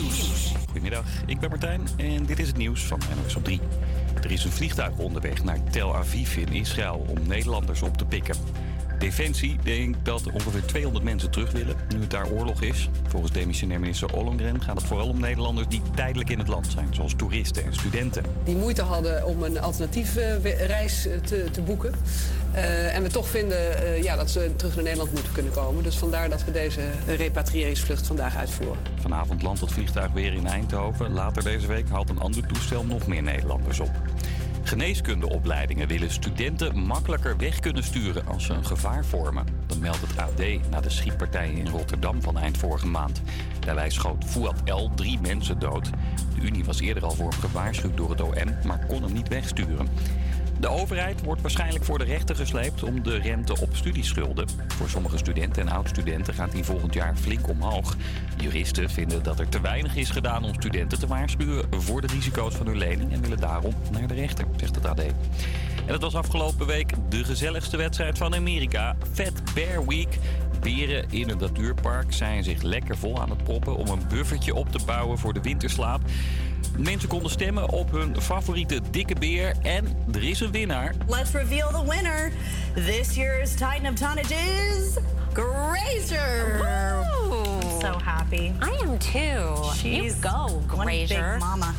Nieuws. Goedemiddag, ik ben Martijn en dit is het nieuws van NOS op 3. Er is een vliegtuig onderweg naar Tel Aviv in Israël om Nederlanders op te pikken. Defensie denkt dat ongeveer 200 mensen terug willen nu het daar oorlog is. Volgens demissionair minister Ollongren gaat het vooral om Nederlanders die tijdelijk in het land zijn, zoals toeristen en studenten. Die moeite hadden om een alternatieve we- reis eh, te, te boeken. Eh, en we toch vinden eh, ja, dat ze terug naar Nederland moeten kunnen komen. Dus vandaar dat we deze repatriëringsvlucht vandaag uitvoeren. Vanavond landt het vliegtuig weer in Eindhoven. Later deze week haalt een ander toestel nog meer Nederlanders op. Geneeskundeopleidingen willen studenten makkelijker weg kunnen sturen als ze een gevaar vormen. Dat meldt het AD na de schietpartij in Rotterdam van eind vorige maand. Daarbij schoot Fouad L. drie mensen dood. De Unie was eerder al voor hem gewaarschuwd door het OM, maar kon hem niet wegsturen. De overheid wordt waarschijnlijk voor de rechter gesleept om de rente op studieschulden. Voor sommige studenten en oud-studenten gaat die volgend jaar flink omhoog. Juristen vinden dat er te weinig is gedaan om studenten te waarschuwen voor de risico's van hun lening en willen daarom naar de rechter, zegt het AD. En het was afgelopen week de gezelligste wedstrijd van Amerika, Fat Bear Week. Beren in het natuurpark zijn zich lekker vol aan het proppen om een buffertje op te bouwen voor de winterslaap. Mensen konden stemmen op hun favoriete dikke beer en er is een winnaar. Let's reveal the winner. This year's Titan of Tonnage is Grazer. I'm so happy. I am too. She's you go, one Grazer. big mama.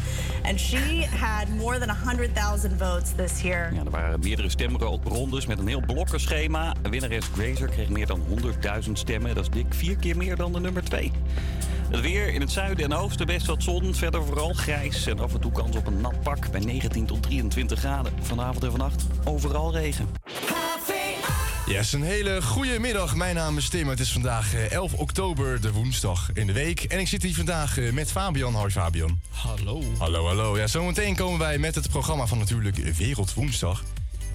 And she had more than 100,000 votes this year. Ja, er waren meerdere stemrondes met een heel blokkenschema. Winnares Grazer kreeg meer dan 100.000 stemmen. Dat is dik vier keer meer dan de nummer 2. Het weer in het zuiden en oosten best wat zon. Verder vooral grijs en af en toe kans op een nat pak bij 19 tot 23 graden. Vanavond en vannacht overal regen. Yes, een hele goede middag. Mijn naam is Tim. Het is vandaag eh, 11 oktober, de woensdag in de week. En ik zit hier vandaag eh, met Fabian. Hoi Fabian. Hallo. Hallo, hallo. Ja, zometeen komen wij met het programma van natuurlijk Wereld Woensdag.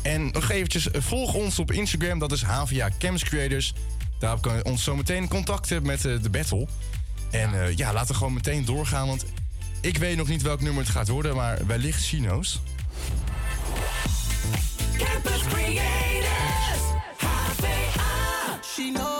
En nog eventjes, eh, volg ons op Instagram. Dat is HVA Camps Creators. Daar kan je ons zometeen contacten met eh, de battle. En eh, ja, laten we gewoon meteen doorgaan. Want ik weet nog niet welk nummer het gaat worden. Maar wellicht Chino's. Campus Creators. She knows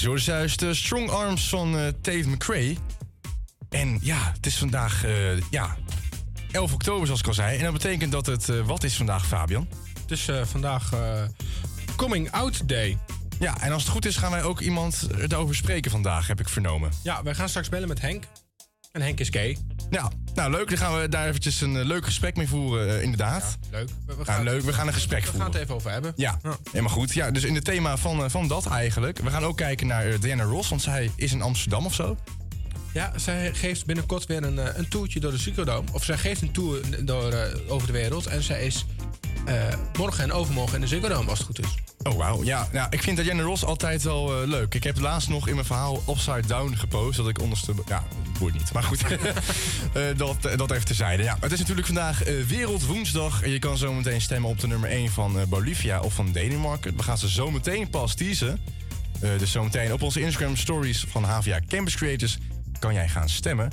Yes, hoor, juist de Strong Arms van eh Tate McRae. En ja, het is vandaag eh, ja, 11 oktober, zoals ik al zei. En dat betekent dat het, eh, wat is vandaag, Fabian? Het is vandaag Coming Out Day. Ja, en als het goed is gaan wij ook iemand erover spreken vandaag, heb ik vernomen. Ja, wij gaan straks bellen met Henk. En Henk is gay. Ja, nou leuk, dan gaan we daar eventjes een leuk gesprek mee voeren, inderdaad. We, we Ja, leuk, we gaan een gesprek we gaan voeren. het even over hebben. Ja, helemaal goed. Ja, dus in het thema van, eh, van dat eigenlijk. We gaan ook kijken naar eh, Diana Ross, want zij is in Amsterdam of zo. Ja, zij geeft binnenkort weer een, eh, een toertje door de Ziggo Of zij geeft een tour door, over de wereld. En zij is morgen en overmorgen in de Ziggo Dome, als het goed is. Oh, wauw. Ja, nou, ik vind Diana Ross altijd wel eh, leuk. Ik heb laatst nog in mijn verhaal Upside Down gepost. Dat ik onderste... Ja, dat boeit niet. Maar goed, Eh, dat, eh, dat even terzijde. Ja, het is natuurlijk vandaag eh, Wereldwoensdag. En je kan zo meteen stemmen op de nummer 1 van Bolivia of van Denemarken. We gaan ze zo meteen pas teasen. Dus zometeen op onze Instagram stories van HVA Campus Creators kan jij gaan stemmen.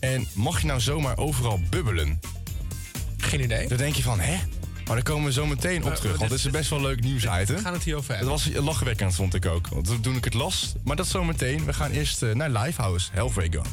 En mag je nou zomaar overal bubbelen? Geen idee. Dan denk je van, hè? Maar daar komen we zo meteen op Maar- terug. Want dit- is best wel leuk nieuwsitem. We gaan het hierover Dat hebben. was lachwekkend, vond ik ook. Want toen ik het las. Maar dat zometeen. We gaan eerst eh, naar Livehouse, Halfway Gone.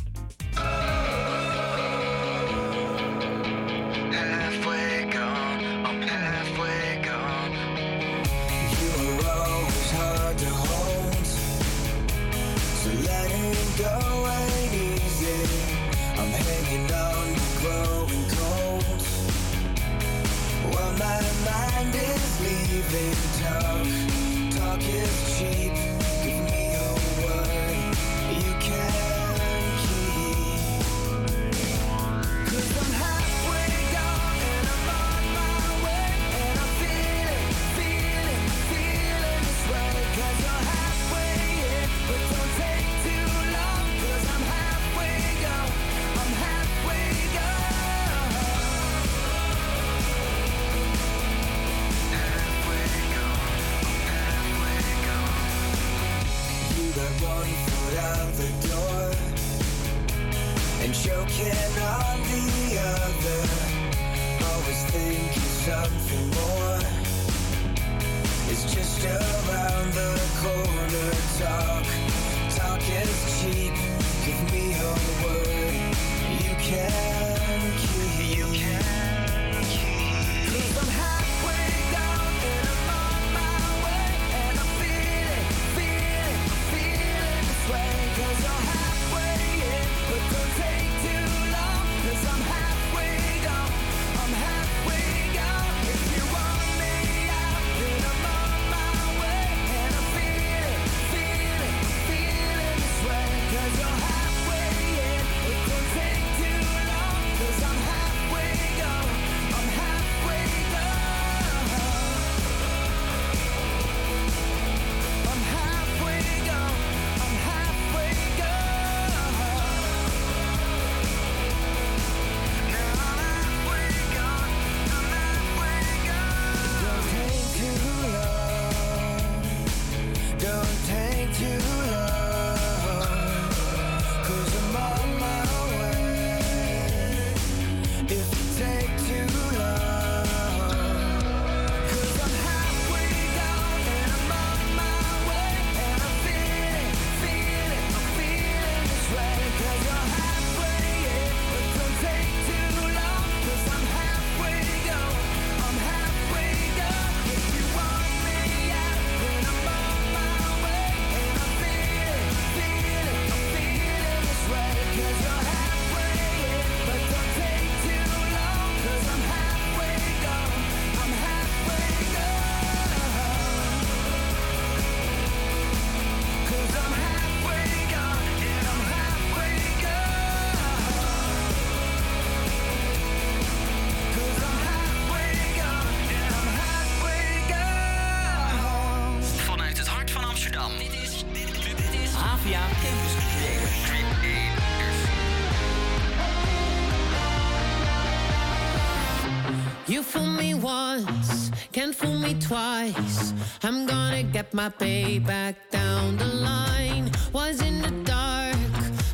I'm gonna get my payback down the line. Was in the dark,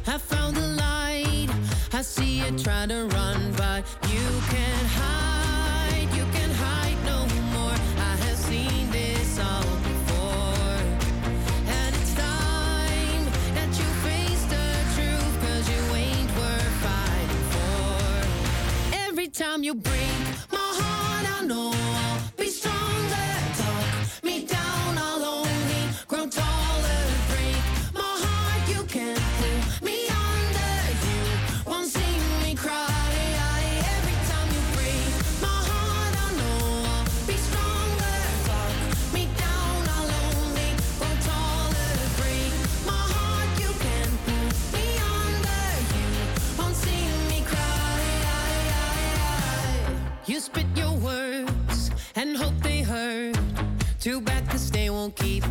I found the light. I see you try to run, but you can't hide. You can hide no more. I have seen this all. Time you breathe Too bad cause they won't keep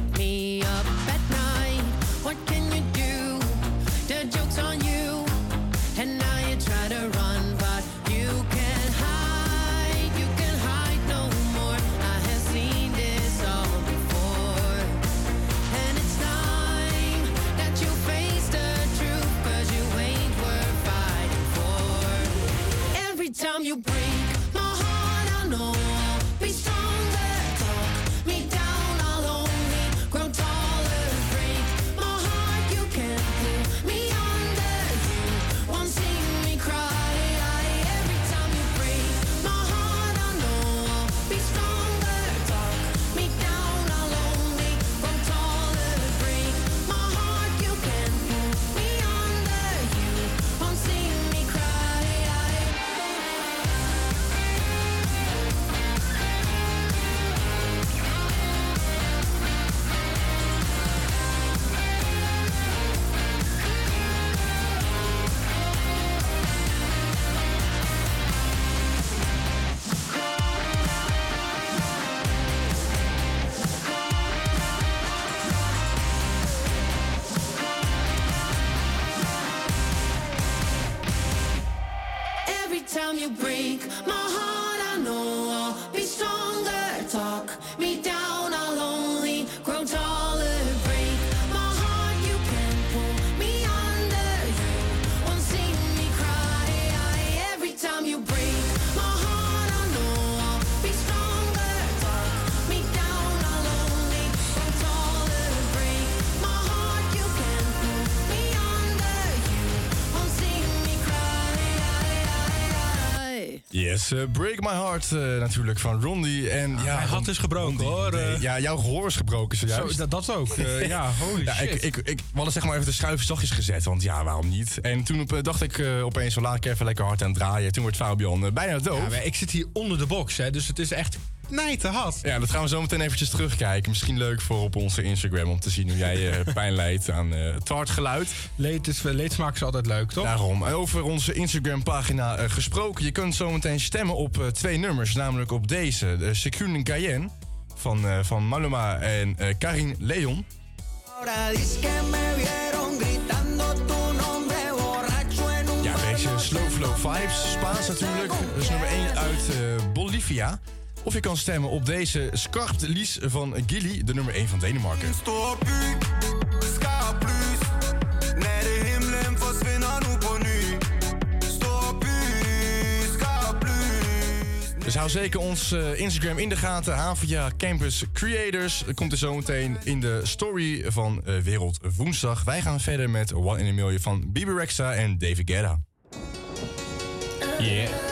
Yes, eh, Break My Heart eh, natuurlijk van Rondi. En, ja, mijn hart is gebroken, hoor. Nee, Eh, ja, jouw gehoor is gebroken zojuist. Zo, dat, dat ook. Ja, holy Ja, ik, shit. ik, ik, we hadden zeg maar even de schuif zachtjes gezet, want ja, waarom niet? En toen op, dacht ik opeens, laat ik even lekker hard aan het draaien. Toen wordt Fabian bijna doof. Ja, Ja, maar ik zit hier onder de box, hè, dus het is echt knijterhard. dat gaan we zo meteen eventjes terugkijken. Misschien leuk voor op onze Instagram om te zien hoe jij eh, pijn leidt aan eh, het hard geluid. Leed is, leedsmaak is altijd leuk, toch? Daarom, eh, over onze Instagram-pagina eh, gesproken. Je kunt zometeen stemmen op eh, twee nummers, namelijk op deze. De Securen Cayenne van, eh, van Maluma en eh, Karin Leon. Ja, deze Slow Flow Vibes, Spaans natuurlijk. Dat is nummer 1 uit eh, Bolivia. Of je kan stemmen op deze Skarpt Lies van Gilly, de nummer 1 van Denemarken. Stop u, ska plus. När det himlen försvinner nu på ny. Stop u, ska plus. Dus hou zeker ons eh, Instagram in de gaten. Havia Campus Creators. Dat komt er zometeen in de story van eh, Wereld Woensdag. Wij gaan verder met One in a Million van Bibi Rexa en David Guetta. Yeah.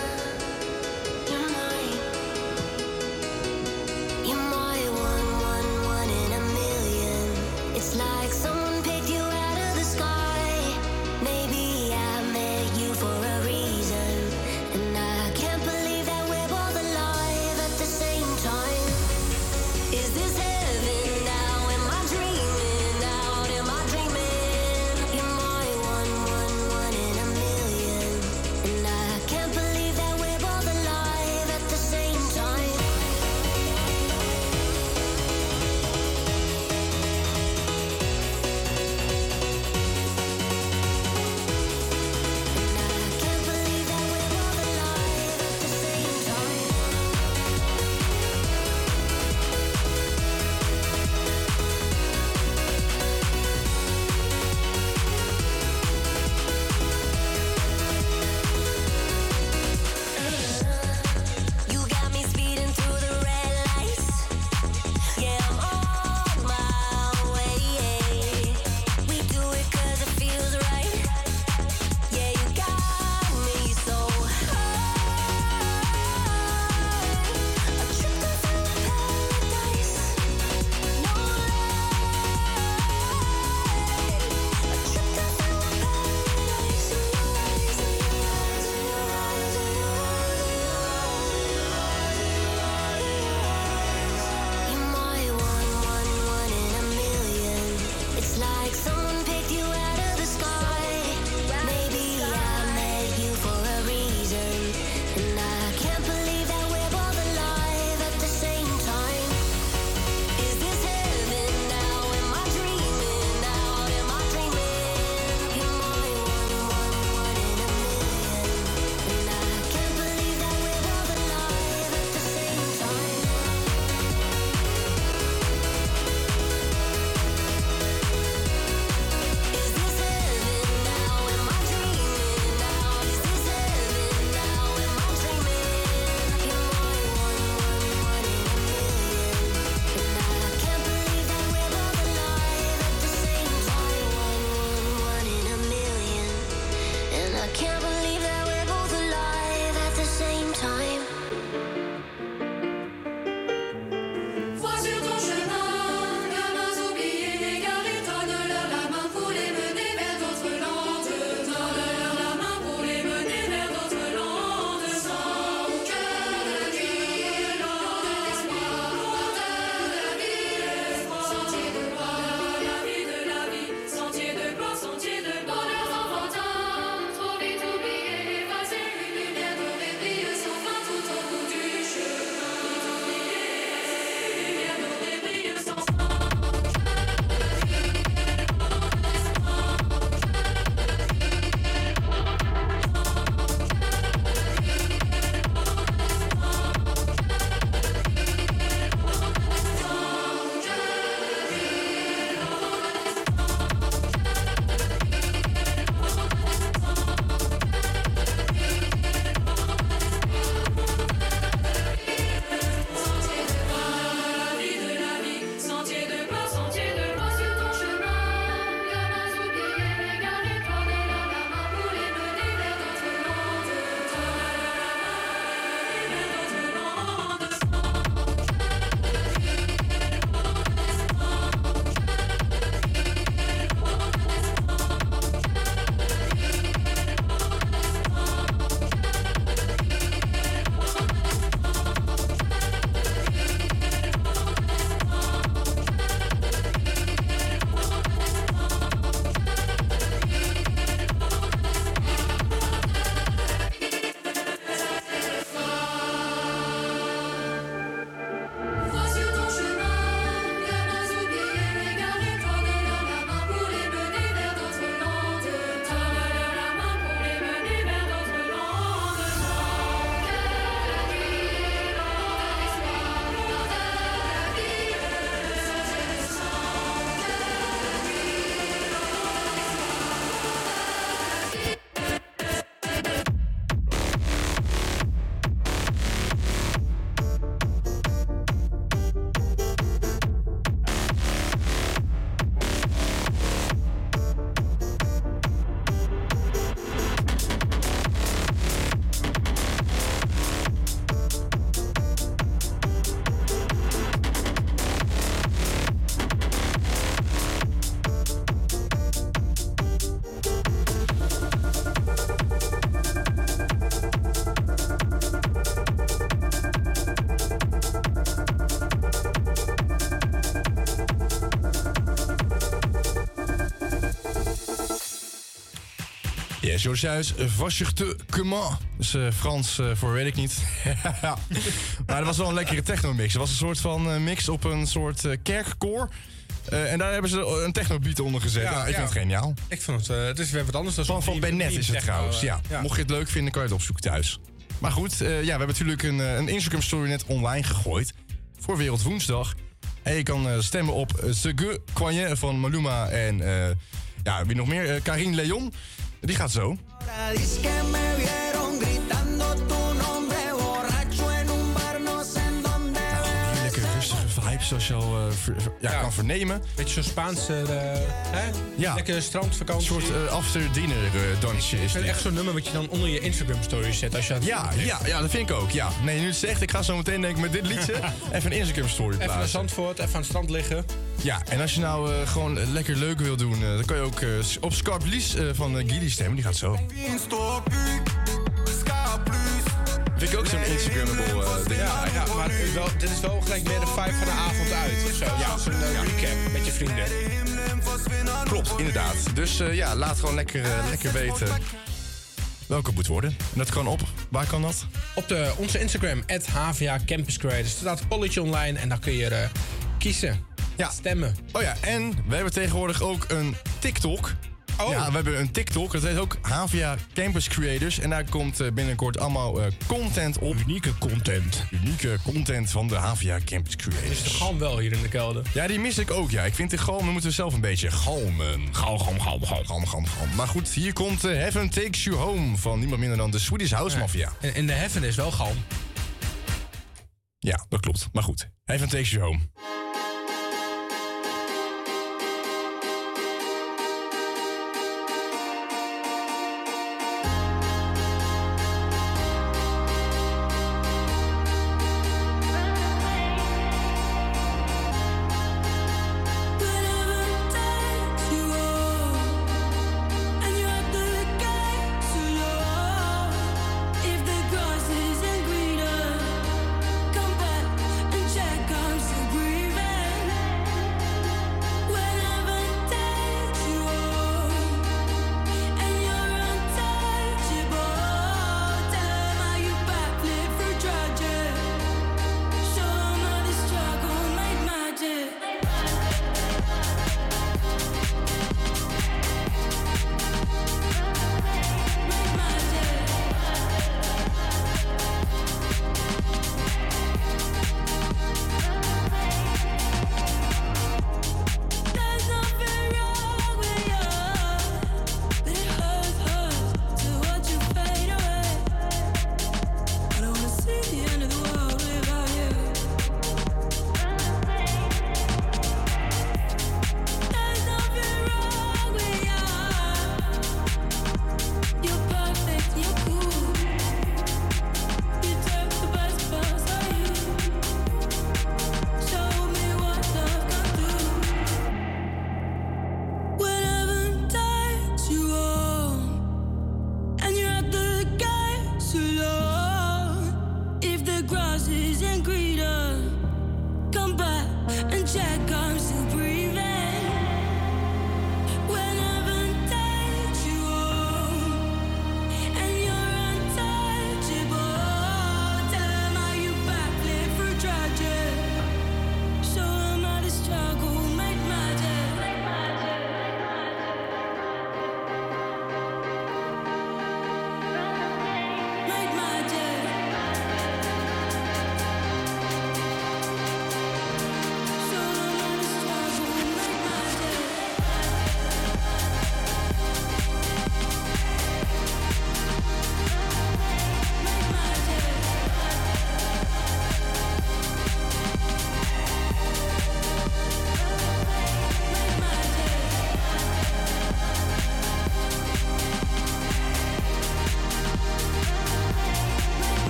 Yes, Josias, Vachechte Comment. Dus Frans eh, voor weet ik niet. maar dat was wel een lekkere techno-mix. Het was een soort van eh, mix op een soort kerkkoor. En daar hebben ze een techno-beat onder gezet. Ja, Ja, ik ja. vind het geniaal. Ik vond het, het is weer wat anders dan Van, van zo'n Ben Net meme is het techno, trouwens. Ja. Mocht je het leuk vinden, kan je het opzoeken thuis. Maar goed, ja, we hebben natuurlijk een, een Instagram story net online gegooid. Voor Wereldwoensdag. En je kan stemmen op Sege Kwanje van Maluma en ja, wie nog meer? Eh, Karin Leon. Die gaat zo. Zoals je al eh, ver- ver- ja, kan vernemen. Beetje zo'n Spaanse, eh, hè? Ja. Lekker Een strandvakantie. soort eh, after dinner dansje is Ik vind dit. echt zo'n nummer wat je dan onder je Instagram story zet als je het Ja, ja, ja, dat vind ik ook. Ja. Nee, nu het zegt, ik ga zo meteen denk ik met dit liedje even een Instagram story Even naar plaatsen. Zandvoort, even aan het strand liggen. Ja, en als je nou eh, gewoon lekker leuk wil doen, eh, dan kan je ook eh, op Scarp Lies eh, van uh, Gilly stemmen. Die gaat zo. Vind ik ook zo'n Instagrammable eh, ding. Ja, ja maar het is wel, dit is wel gelijk meer de vibe van de avond uit. Of zo. Ja. Zoals een recap met je vrienden. Klopt, inderdaad. Dus eh, ja, laat gewoon lekker, lekker weten welke het moet worden. En dat kan op. Waar kan dat? Op de, onze Instagram, HVA Campus Creators, staat een polletje online en dan kun je kiezen. Ja. Stemmen. Oh ja, en we hebben tegenwoordig ook een TikTok. Oh. Ja, we hebben een TikTok. Dat heet ook Havia Campus Creators. En daar komt eh, binnenkort allemaal eh, content op. Unieke content. Unieke content van de Havia Campus Is de Creators. galm wel hier in de kelder? Ja, die mis ik ook, ja. Ik vind de galm, dan moeten we zelf een beetje galmen. Galm, galm, galm, galm, galm, galm, galm. Maar goed, hier komt eh, Heaven Takes You Home van niemand minder dan de Swedish House Mafia. En, en de heaven is wel galm. Ja, dat klopt. Maar goed, Heaven Takes You Home.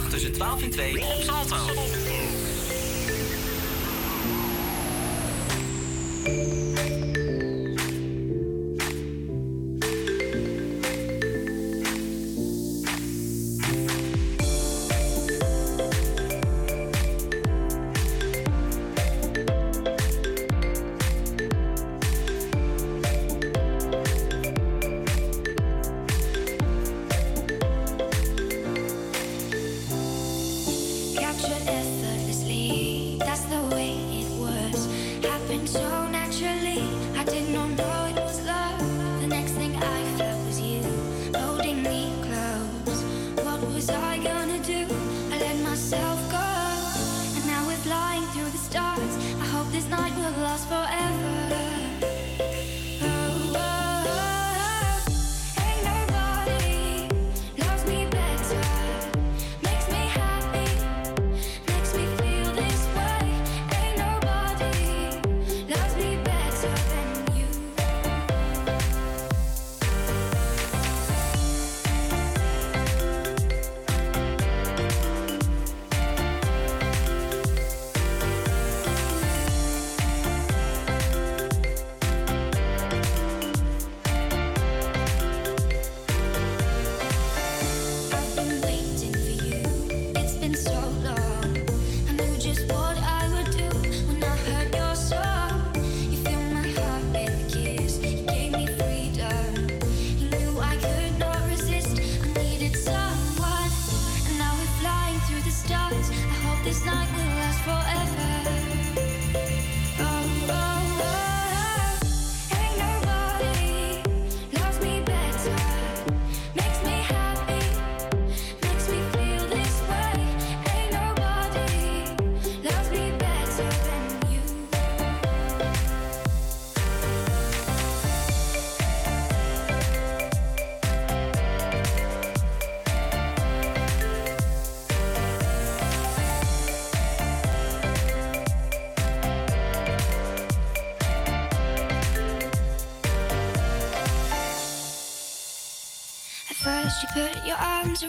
Werkdag tussen 12 en 2 op Salto. Captured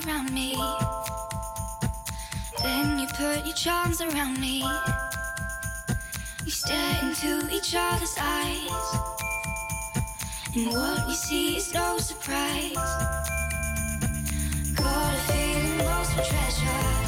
around me. Then you put your charms around me. We stare into each other's eyes. And what we see is no surprise. Got a feeling for treasure.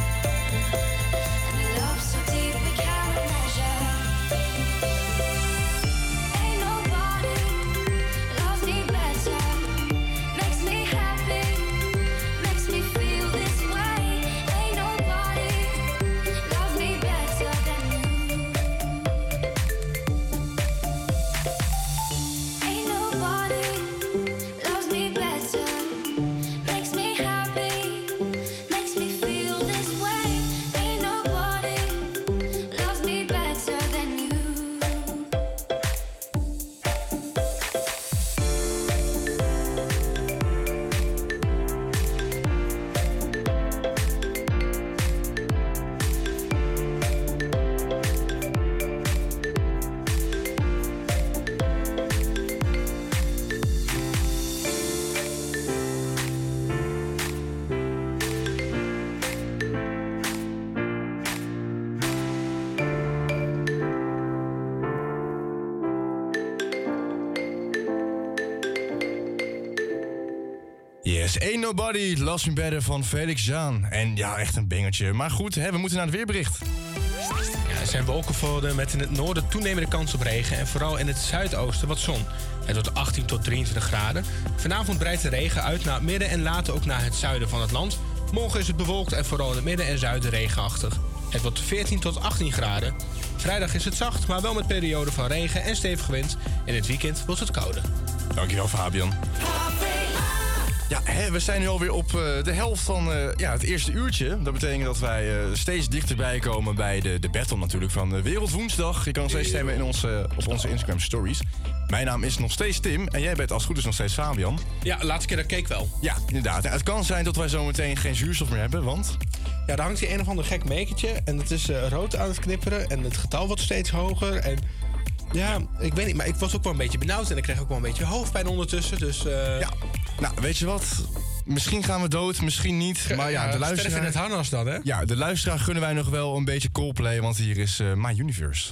Ain't Nobody Loves Me Better van Felix Jaan. En ja, echt een bingertje. Maar goed, hè, we moeten naar het weerbericht. Ja, er zijn wolkenvelden met in het noorden toenemende kans op regen en vooral in het zuidoosten wat zon. Het wordt 18 tot 23 graden. Vanavond breidt de regen uit naar het midden en later ook naar het zuiden van het land. Morgen is het bewolkt en vooral in het midden en zuiden regenachtig. Het wordt 14 tot 18 graden. Vrijdag is het zacht, maar wel met perioden van regen en stevige wind. In het weekend wordt het kouder. Dankjewel, Fabian. We zijn nu alweer op eh, de helft van eh, ja, het eerste uurtje. Dat betekent dat wij eh, steeds dichterbij komen bij de, de battle natuurlijk van Wereldwoensdag. Je kan nog steeds stemmen in onze, op onze Instagram stories. Mijn naam is nog steeds Tim en jij bent als het goed is nog steeds Fabian. Ja, laatste keer dat keek wel. Ja, inderdaad. Nou, het kan zijn dat wij zo meteen geen zuurstof meer hebben, want... Ja, daar hangt hier een of ander gek mekertje en dat is rood aan het knipperen en het getal wordt steeds hoger en... Ja, ik weet niet, maar ik was ook wel een beetje benauwd en ik kreeg ook wel een beetje hoofdpijn ondertussen, dus... Ja. Nou, weet je wat? Misschien gaan we dood, misschien niet. Maar ja, de luisteraar... in het harnas dan, hè? Ja, de luisteraar gunnen wij nog wel een beetje Coldplay, want hier is eh, My Universe.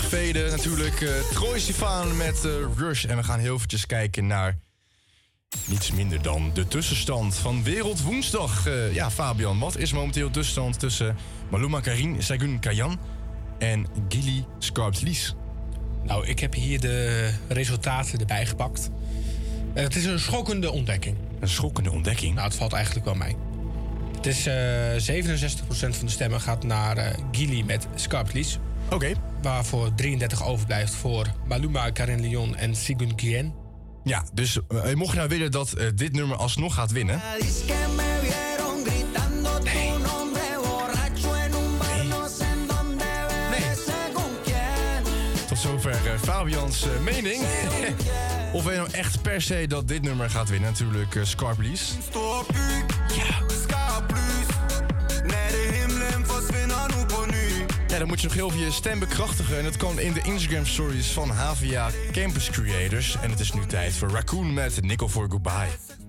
wegveden natuurlijk eh, Troy Sivan met eh, Rush. En we gaan heel eventjes kijken naar niets minder dan de tussenstand van Wereldwoensdag. Uh, eh, ja, Fabian, wat is momenteel de tussenstand tussen Maluma Karin, Sagun Kayan en Gilly Scarptlies? Nou, ik heb hier de resultaten erbij gepakt. het is een schokkende ontdekking. Een schokkende ontdekking? Nou, het valt eigenlijk wel mij. Het is 67% van de stemmen gaat naar Gilly met Scarptlies. Oké waarvoor 33 overblijft voor Maluma, Karen Lyon en Sigun Kien. Ja, dus uh, mocht je nou willen dat eh, dit nummer alsnog gaat winnen. Tot zover eh, Fabians mening. of je nou echt per se dat dit nummer gaat winnen, natuurlijk uh, Scarblies. Dan moet je nog heel veel je stem bekrachtigen. En dat kan in de Instagram stories van HVA Campus Creators. En het is nu tijd voor Raccoon met Nickel for Goodbye.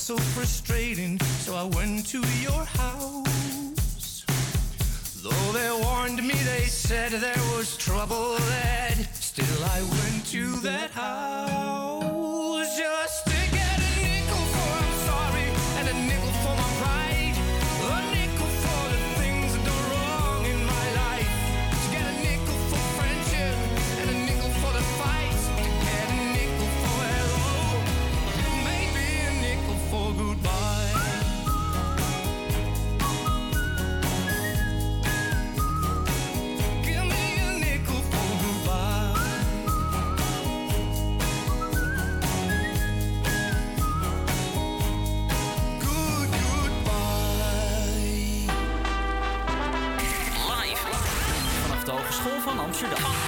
So frustrating, so I went to your house. Though they warned me, they said there was trouble ahead. Still, I went to that house Hogeschool van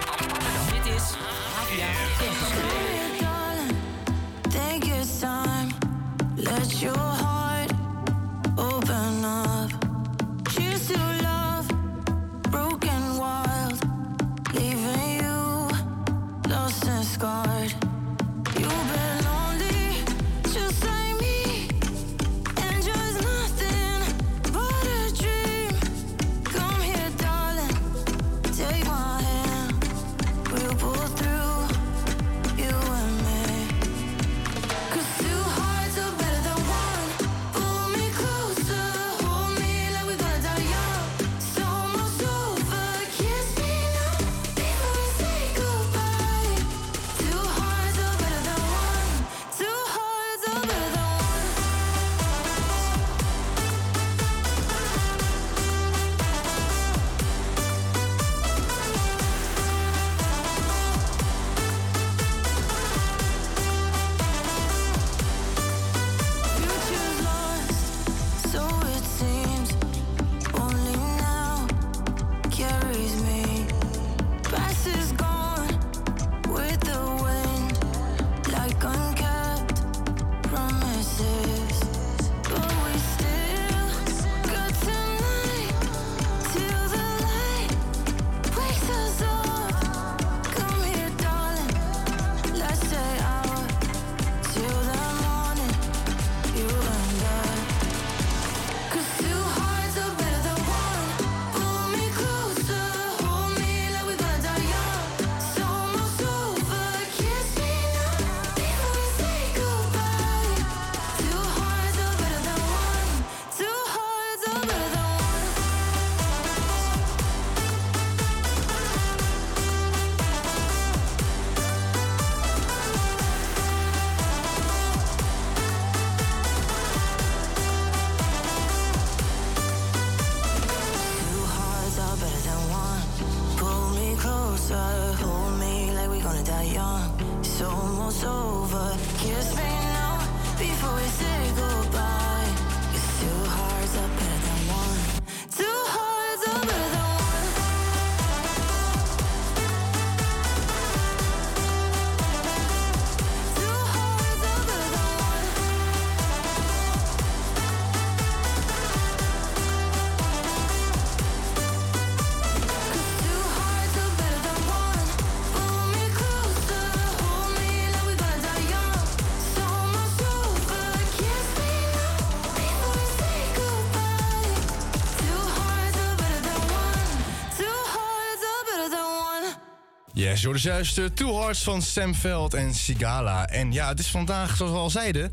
je hoorde juist uh, Two Hearts van Sam Veld en Sigala. En ja, het is vandaag, zoals we al zeiden,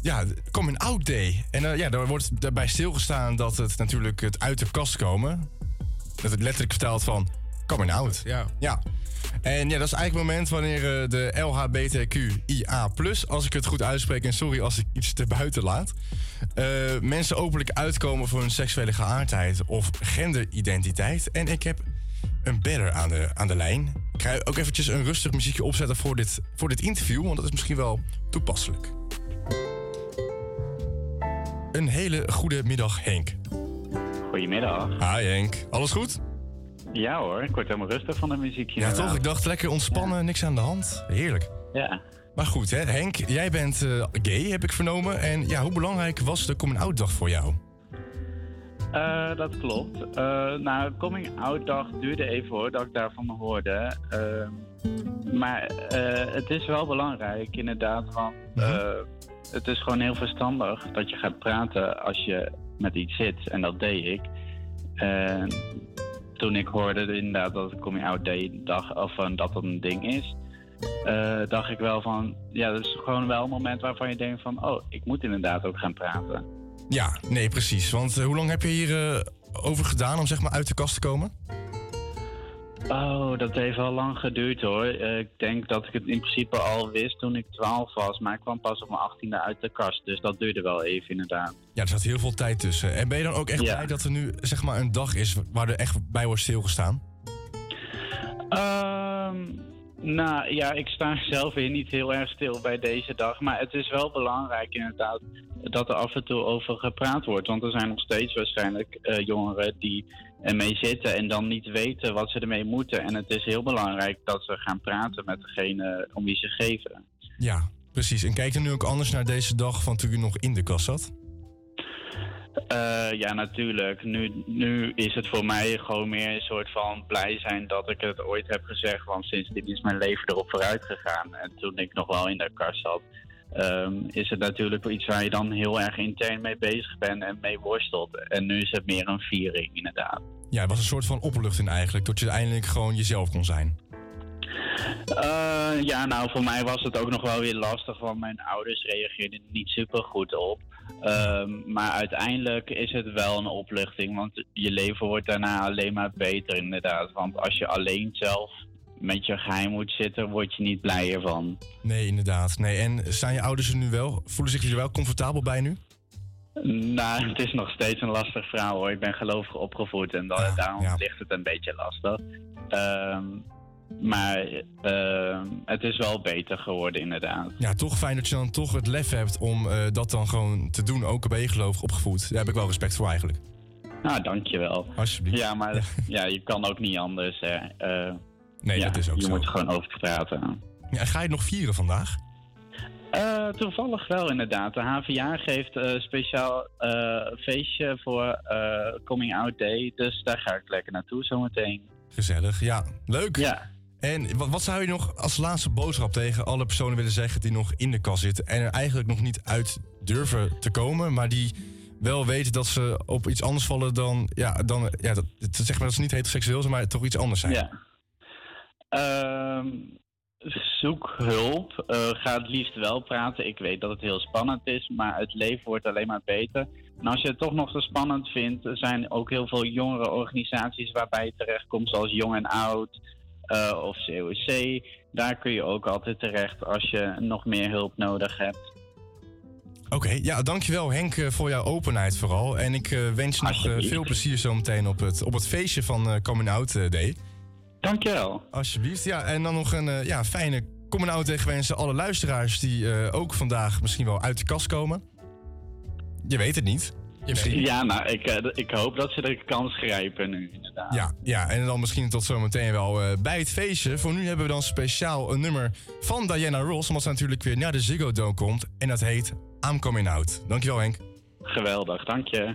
ja, Coming Out Day. En eh, ja, daar wordt daarbij stilgestaan dat het natuurlijk het uit de kast komen. Dat het letterlijk vertelt van Coming Out. Ja. Ja. En ja, dat is eigenlijk het moment wanneer eh, de LHBTQIA+, als ik het goed uitspreek... en sorry als ik iets te buiten laat... eh, mensen openlijk uitkomen voor hun seksuele geaardheid of genderidentiteit. En ik heb een bedder aan de, aan de lijn. Ik ga ook eventjes een rustig muziekje opzetten voor dit, voor dit interview... want dat is misschien wel toepasselijk. Een hele goede middag, Henk. Goedemiddag. Hi Henk, alles goed? Ja hoor, ik word helemaal rustig van de muziekje. Ja, toch? Ik dacht lekker ontspannen, niks aan de hand. Heerlijk. Ja. Maar goed, hè, Henk, jij bent eh, gay, heb ik vernomen. En ja, hoe belangrijk was de coming-out dag voor jou? Eh, dat klopt. Eh, nou, coming out dag duurde even hoor, dat ik daarvan hoorde. Ehm, maar eh, het is wel belangrijk, inderdaad. Want eh, het is gewoon heel verstandig dat je gaat praten als je met iets zit. En dat deed ik. En toen ik hoorde inderdaad dat het Coming Out Day dag, of dat dat een ding is, dacht ik wel van, ja, dat is gewoon wel een moment waarvan je denkt van, oh, ik moet inderdaad ook gaan praten. Ja, nee, precies. Want eh, hoe lang heb je hier eh, over gedaan om zeg maar uit de kast te komen? Oh, dat heeft wel lang geduurd hoor. Eh, ik denk dat ik het in principe al wist toen ik 12 was, maar ik kwam pas op mijn 18e uit de kast. Dus dat duurde wel even inderdaad. Ja, er zat heel veel tijd tussen. En ben je dan ook echt Ja. blij dat er nu zeg maar een dag is waar er echt bij wordt stilgestaan? Ehm, nou ja, ik sta zelf weer niet heel erg stil bij deze dag. Maar het is wel belangrijk inderdaad dat er af en toe over gepraat wordt. Want er zijn nog steeds waarschijnlijk eh, jongeren die ermee zitten en dan niet weten wat ze ermee moeten. En het is heel belangrijk dat ze gaan praten met degene om wie ze geven. Ja, precies. En kijk je nu ook anders naar deze dag van toen je nog in de kast zat? Eh, ja, natuurlijk. Nu, nu is het voor mij gewoon meer een soort van blij zijn dat ik het ooit heb gezegd. Want sindsdien is mijn leven erop vooruit gegaan. En toen ik nog wel in de kast zat, ehm, is het natuurlijk iets waar je dan heel erg intern mee bezig bent en mee worstelt. En nu is het meer een viering, inderdaad. Ja, het was een soort van opluchting eigenlijk, dat je eindelijk gewoon jezelf kon zijn. Eh, ja, nou, voor mij was het ook nog wel weer lastig, want mijn ouders reageerden er niet super goed op. Ehm, maar uiteindelijk is het wel een opluchting, want je leven wordt daarna alleen maar beter, inderdaad. Want als je alleen zelf met je geheim moet zitten, word je niet blijer van. Nee, inderdaad. Nee, en zijn je ouders er nu wel? Voelen zich er wel comfortabel bij nu? Nou, het is nog steeds een lastig verhaal hoor. Ik ben gelovig opgevoed en da- daarom ligt het een beetje lastig. Ehm, maar ehm, het is wel beter geworden, inderdaad. Ja, toch fijn dat je dan toch het lef hebt om eh, dat dan gewoon te doen. Ook al ben je gelovig opgevoed. Daar heb ik wel respect voor eigenlijk. Nou, dankjewel. Alsjeblieft. Ja, maar ja. je kan ook niet anders. Hè. Eh, Nee, ja, dat is ook je zo. moet er gewoon over praten. Ja, ga je het nog vieren vandaag? Eh, toevallig wel, inderdaad. De HVA geeft een speciaal eh, feestje voor eh, Coming Out Day. Dus daar ga ik lekker naartoe zometeen. Gezellig, ja. Leuk. Ja. En wat, zou je nog als laatste boodschap tegen alle personen willen zeggen die nog in de kast zitten en er eigenlijk nog niet uit durven te komen, maar die wel weten dat ze op iets anders vallen dan, ja, dan ja, dat, zeg maar dat ze niet heteroseksueel zijn, maar toch iets anders zijn. Ja. Ehm, zoek hulp. Eh, ga het liefst wel praten. Ik weet dat het heel spannend is, maar het leven wordt alleen maar beter. En als je het toch nog zo spannend vindt, er zijn ook heel veel jongere organisaties waarbij je terechtkomt, zoals Jong en Oud eh, of COC. Daar kun je ook altijd terecht als je nog meer hulp nodig hebt. Oké, ja, dankjewel Henk eh, voor jouw openheid vooral. En ik eh, wens je nog veel plezier zometeen op het, op het feestje van Coming Out Day. Dankjewel. Alsjeblieft, ja. En dan nog een ja, fijne Coming Out Day gewenst alle luisteraars die ook vandaag misschien wel uit de kast komen. Je weet het niet. Misschien. Ja, nou, ik, eh, ik hoop dat ze de kans grijpen nu, inderdaad. Ja, ja, en dan misschien tot zometeen wel eh, bij het feestje. Voor nu hebben we dan speciaal een nummer van Diana Ross. Omdat ze natuurlijk weer naar de Ziggo Dome komt. En dat heet I'm Coming Out. Dankjewel Henk. Geweldig, dank je.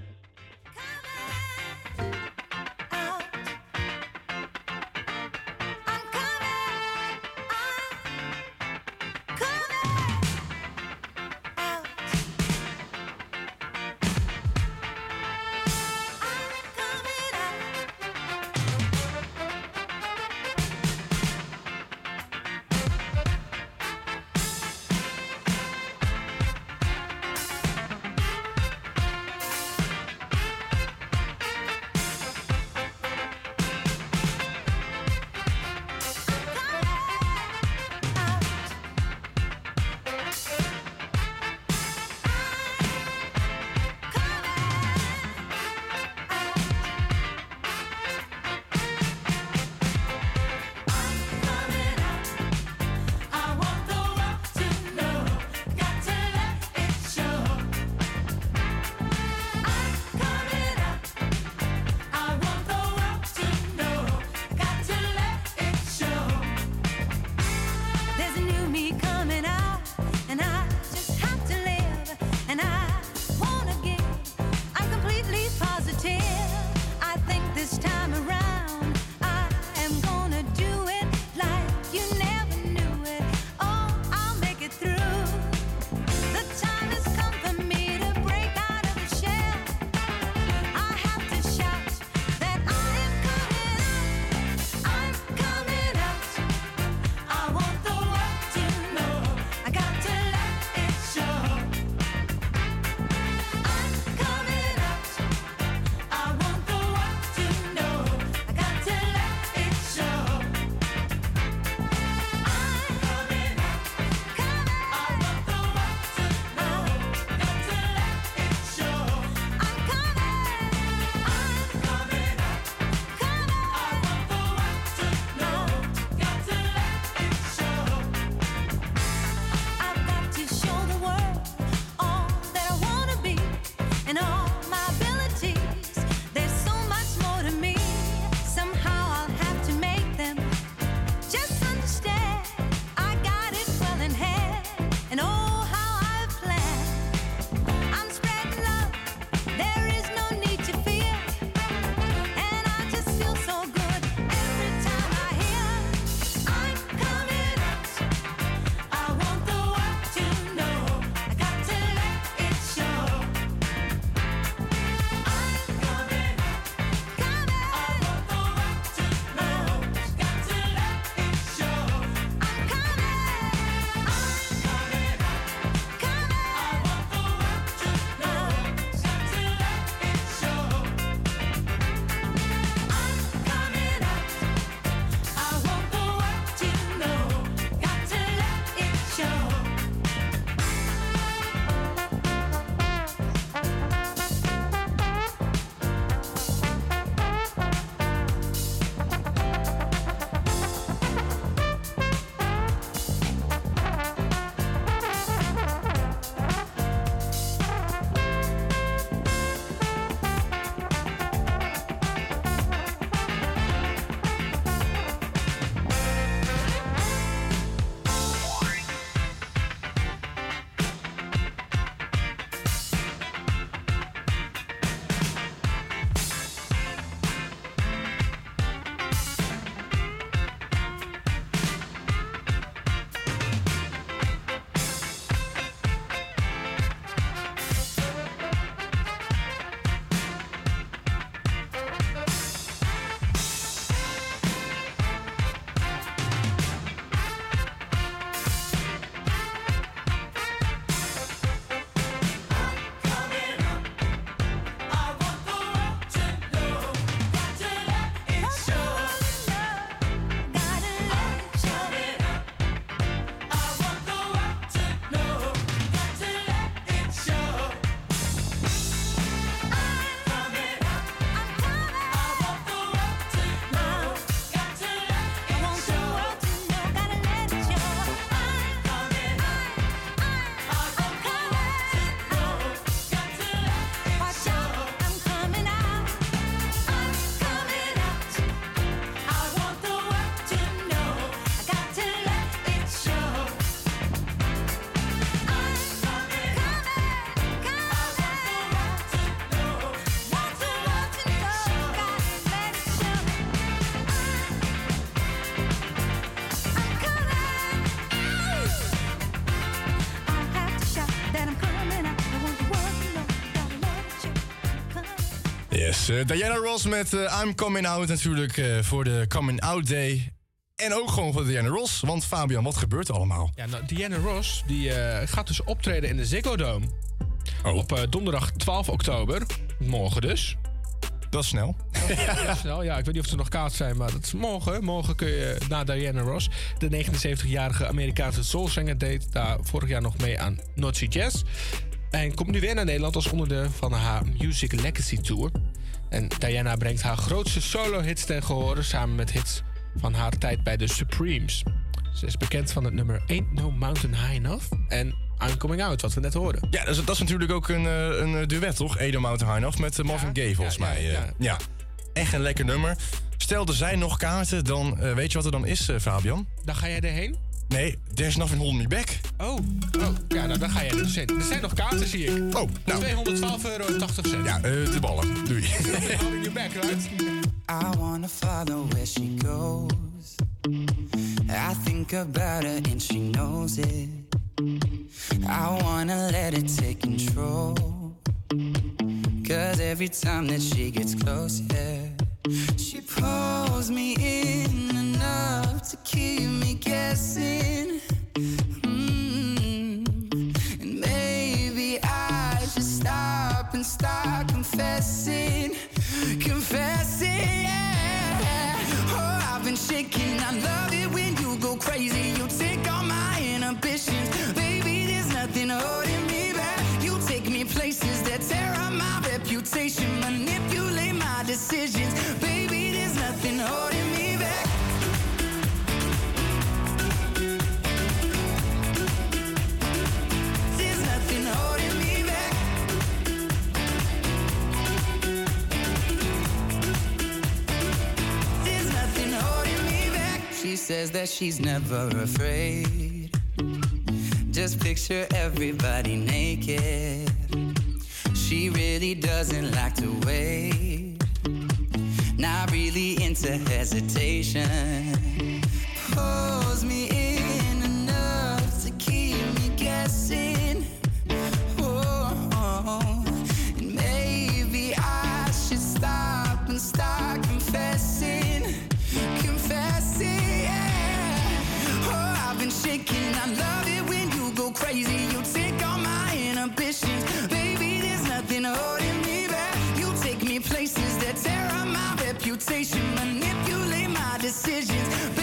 Eh, Diana Ross met eh, I'm Coming Out natuurlijk eh, voor de Coming Out Day. En ook gewoon voor Diana Ross. Want Fabian, wat gebeurt er allemaal? Ja, nou, Diana Ross die, gaat dus optreden in de Ziggo Dome. Op eh, donderdag 12 oktober. Morgen dus. Dat is snel. Ja, snel. Ja, ik weet niet of er nog kaarten zijn, maar dat is morgen. Morgen kun je naar Diana Ross. De 79-jarige Amerikaanse soulzanger deed daar vorig jaar nog mee aan North Jazz. En komt nu weer naar Nederland als onderdeel van haar Music Legacy Tour. En Diana brengt haar grootste solo-hits ten gehore samen met hits van haar tijd bij de Supremes. Ze is bekend van het nummer Ain't No Mountain High Enough en I'm Coming Out, wat we net hoorden. Ja, dat is, dat is natuurlijk ook een, eh, een eh, duet, toch? Edo Mountain High Enough met eh, Marvin Gaye, volgens mij. ja. ja. echt een lekker nummer. Stel, er zijn nog kaarten, dan weet je wat er dan is, Fabian? Dan ga jij erheen? Nee, There's Nothing Holding Me Back. Oh, oh. ja, nou dan ga jij er dus heen. Er zijn nog kaarten, zie ik. Oh, nou. 212,80 euro. Ja, eh, de ballen. Doei. Holding you back, right? I wanna follow where she goes. I think about her and she knows it. I wanna let it take control. Cause every time that she gets close, yeah, she pulls me in enough to keep me guessing. Mm. And maybe I should stop and start confessing, confessing. Says that she's never afraid. Just picture everybody naked. She really doesn't like to wait. Not really into hesitation. Pulls me in enough to keep me guessing. Oh, manipulate my decisions,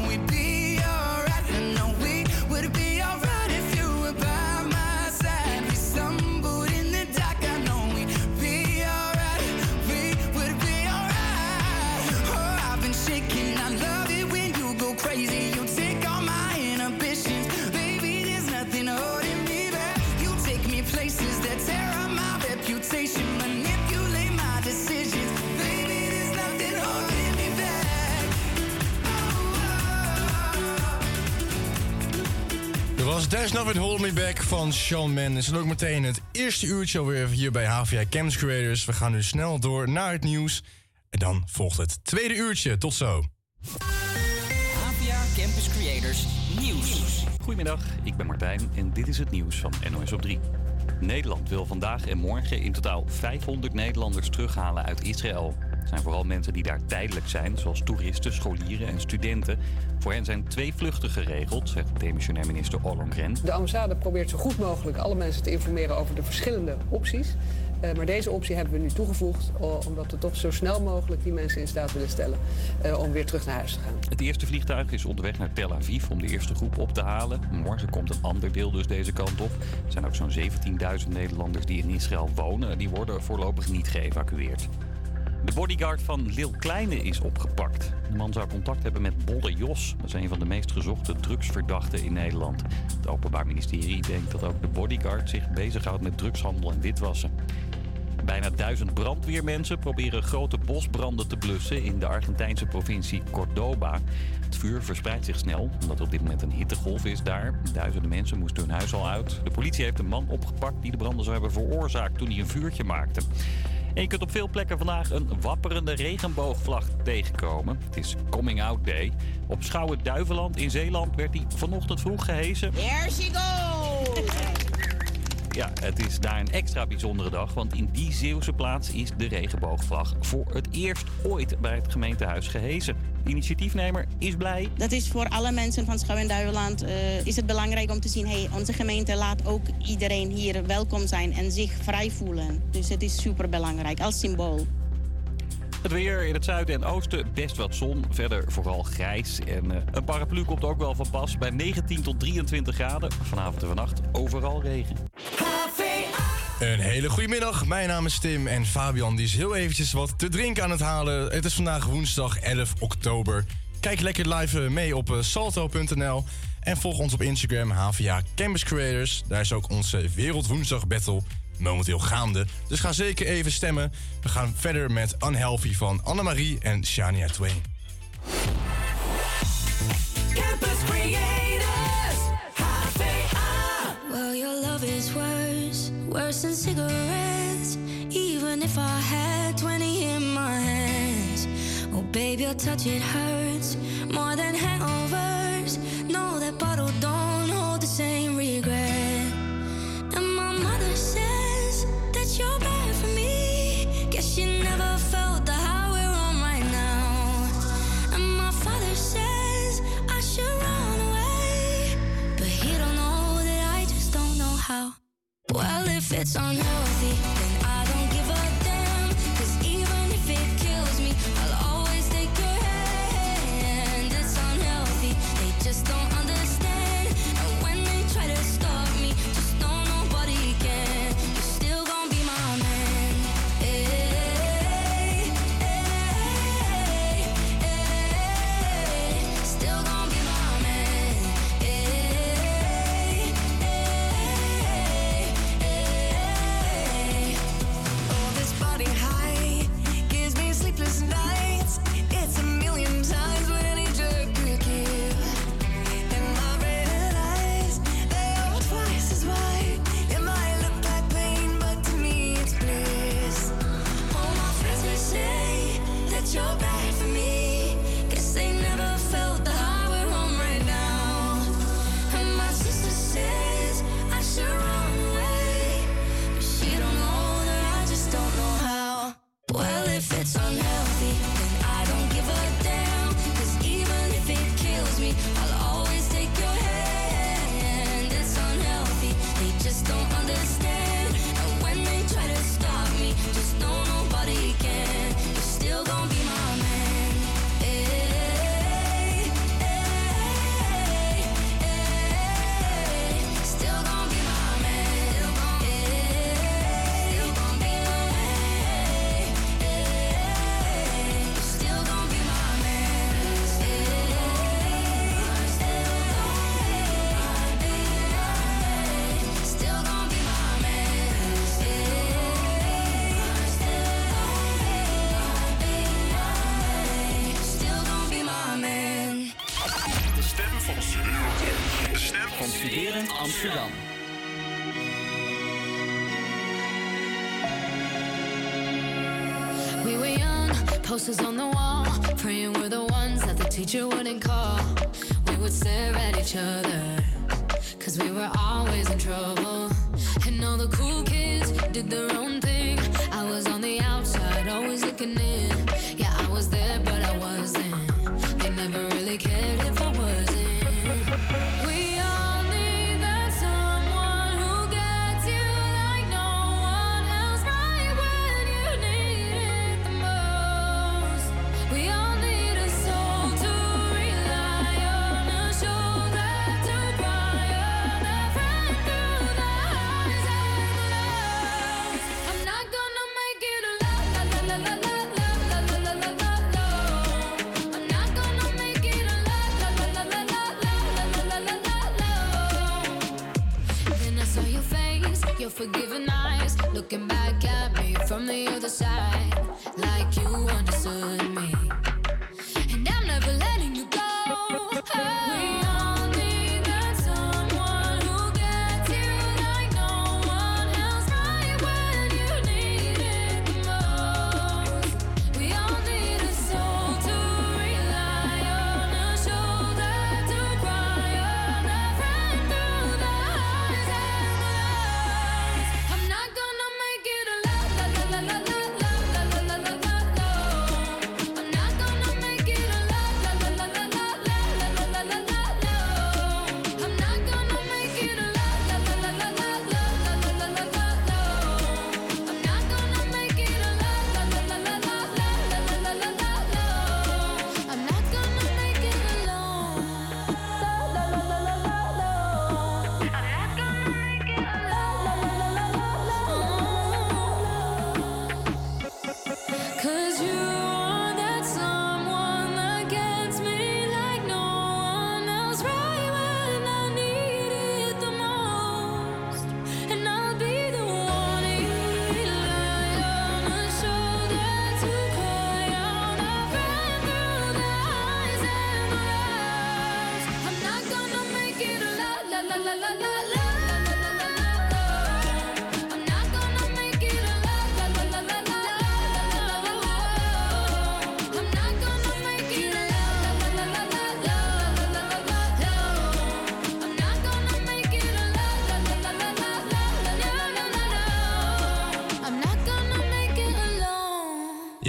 was There's Nothing Hold Me Back van Shawn Mendes. En ook meteen het eerste uurtje alweer hier bij HVA Campus Creators. We gaan nu snel door naar het nieuws. En dan volgt het tweede uurtje. Tot zo. APA Campus Creators Nieuws. Goedemiddag, ik ben Martijn en dit is het nieuws van NOS op 3. Nederland wil vandaag en morgen in totaal 500 Nederlanders terughalen uit Israël. Zijn vooral mensen die daar tijdelijk zijn, zoals toeristen, scholieren en studenten. Voor hen zijn twee vluchten geregeld, zegt demissionair minister Ollongren. De ambassade probeert zo goed mogelijk alle mensen te informeren over de verschillende opties. Eh, maar deze optie hebben we nu toegevoegd, omdat we toch zo snel mogelijk die mensen in staat willen stellen eh, om weer terug naar huis te gaan. Het eerste vliegtuig is onderweg naar Tel Aviv om de eerste groep op te halen. Morgen komt een ander deel dus deze kant op. Er zijn ook zo'n 17.000 Nederlanders die in Israël wonen. Die worden voorlopig niet geëvacueerd. De bodyguard van Lil Kleine is opgepakt. De man zou contact hebben met Bolle Jos. Dat is een van de meest gezochte drugsverdachten in Nederland. Het Openbaar Ministerie denkt dat ook de bodyguard zich bezighoudt met drugshandel en witwassen. Bijna duizend brandweermensen proberen grote bosbranden te blussen in de Argentijnse provincie Cordoba. Het vuur verspreidt zich snel, omdat er op dit moment een hittegolf is daar. Duizenden mensen moesten hun huis al uit. De politie heeft een man opgepakt die de branden zou hebben veroorzaakt toen hij een vuurtje maakte. En je kunt op veel plekken vandaag een wapperende regenboogvlag tegenkomen. Het is Coming Out Day. Op Schouwen-Duiveland in Zeeland werd die vanochtend vroeg gehesen. There she goes! Ja, het is daar een extra bijzondere dag, want in die Zeeuwse plaats is de regenboogvlag voor het eerst ooit bij het gemeentehuis gehezen. De initiatiefnemer is blij. Dat is voor alle mensen van Schouw en Duiveland eh, is het belangrijk om te zien... Hey, onze gemeente laat ook iedereen hier welkom zijn en zich vrij voelen. Dus het is super belangrijk als symbool. Het weer in het zuiden en oosten best wat zon, verder vooral grijs. En eh, een paraplu komt ook wel van pas bij 19 tot 23 graden. Vanavond en vannacht overal regen. Een hele goede middag. Mijn naam is Tim en Fabian die is heel eventjes wat te drinken aan het halen. Het is vandaag woensdag 11 oktober. Kijk lekker live eh, mee op eh, salto.nl en volg ons op Instagram HVA Campus Creators. Daar is ook onze Wereldwoensdag Battle momenteel gaande. Dus ga zeker even stemmen. We gaan verder met Unhealthy van Annemarie en Shania Twain. Campus Creators, HVA. Well, your love is worse, worse than cigarettes. Even if I had 20 in my hands. Oh, baby, your touch, it hurts more than hangovers. No, that bottle don't how. Well, if it's unhealthy, then I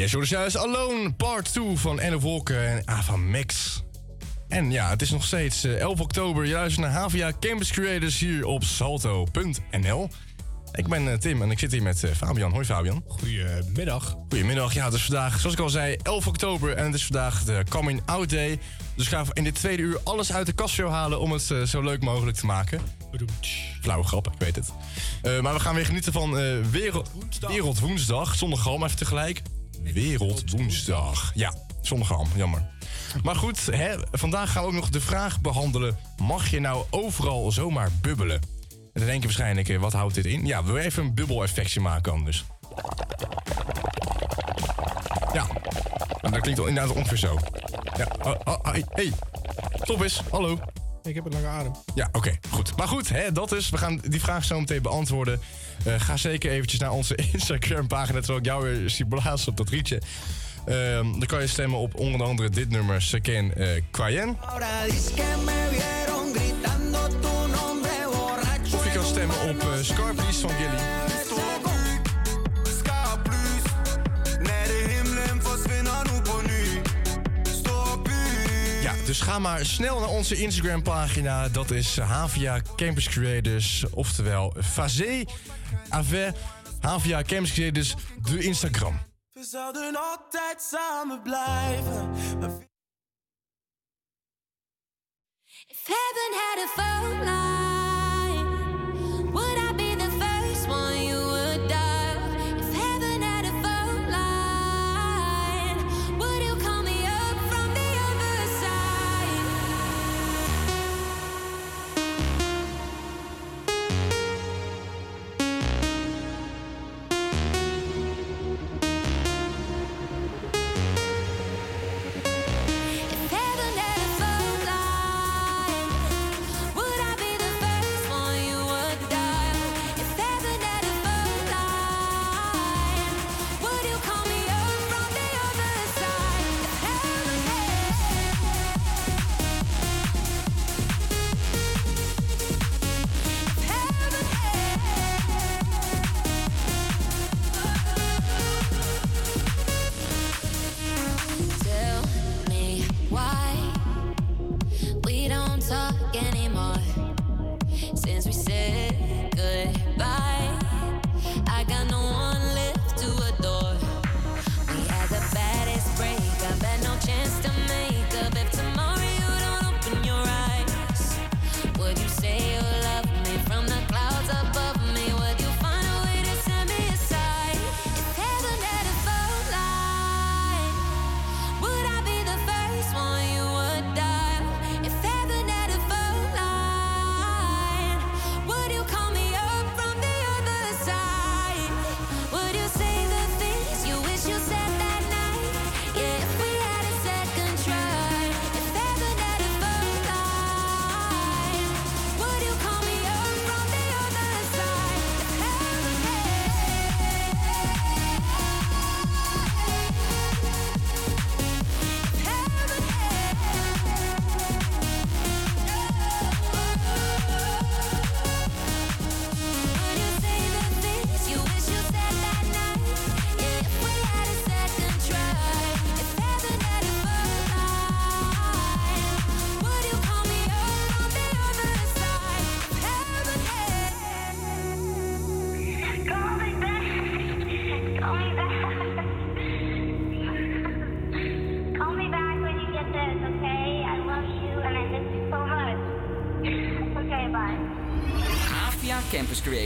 alone. Ja, zo is juist Alone Part 2 van Enne Wolken en Ava Max. En ja, het is nog steeds eh, 11 oktober. Je luistert naar HVA Campus Creators hier op salto.nl. Ik ben eh, Tim en ik zit hier met eh, Fabian. Hoi Fabian. Goedemiddag. Goedemiddag. Ja, het is vandaag, zoals ik al zei, 11 oktober en het is vandaag de Coming Out Day. Dus we gaan in dit tweede uur alles uit de kast halen om het eh, zo leuk mogelijk te maken. Flauwe grap, ik weet het. Eh, maar we gaan weer genieten van eh wereld, Wereldwoensdag. Zonder galm even tegelijk. Wereldwoensdag. Ja, galm, jammer. Maar goed, hè, vandaag gaan we ook nog de vraag behandelen... mag je nou overal zomaar bubbelen? En dan denk je waarschijnlijk, eh, wat houdt dit in? Ja, we willen even een bubbeleffectje maken anders. Ja, dat klinkt wel inderdaad ongeveer zo. Ja, oh, oh, hey, hey, stop eens, hallo. Ik heb een lange adem. Ja, oké, goed. Maar goed, hè, dat is. We gaan die vraag zo meteen beantwoorden. Eh, ga zeker eventjes naar onze Instagram-pagina, terwijl ik jou weer zie blazen op dat rietje. Ehm, dan kan je stemmen op onder andere dit nummer, Seken eh, uh, Of je kan stemmen op uh, van Gilly. Dus ga maar snel naar onze Instagram pagina. Dat is Havia Campus Creators, oftewel Fazé. Ave Havia Campus Creators, de Instagram. We zouden altijd samen blijven If heaven had a phone line,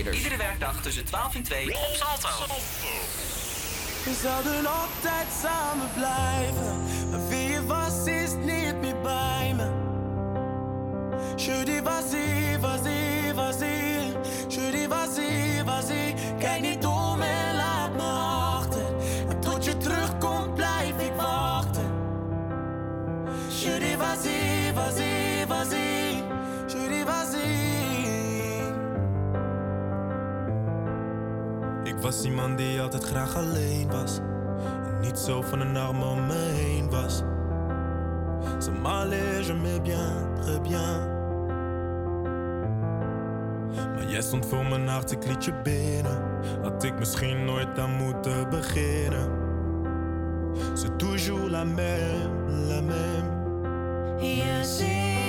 Creators. Iedere werkdag tussen 12 en 2 op Salto. We zouden altijd samen blijven. Maar wie je was, is niet meer bij me. Je dis vas-y, vas-y, vas-y. Je dis vas-y, vas-y. Kijk niet om Iemand die altijd graag alleen was. En niet zo van een arm om me heen was. Ça m'allait, je me bien, très bien. Maar jij stond voor mijn hart, ik liet je binnen. Had ik misschien nooit aan moeten beginnen. C'est toujours la même, la même. Je zit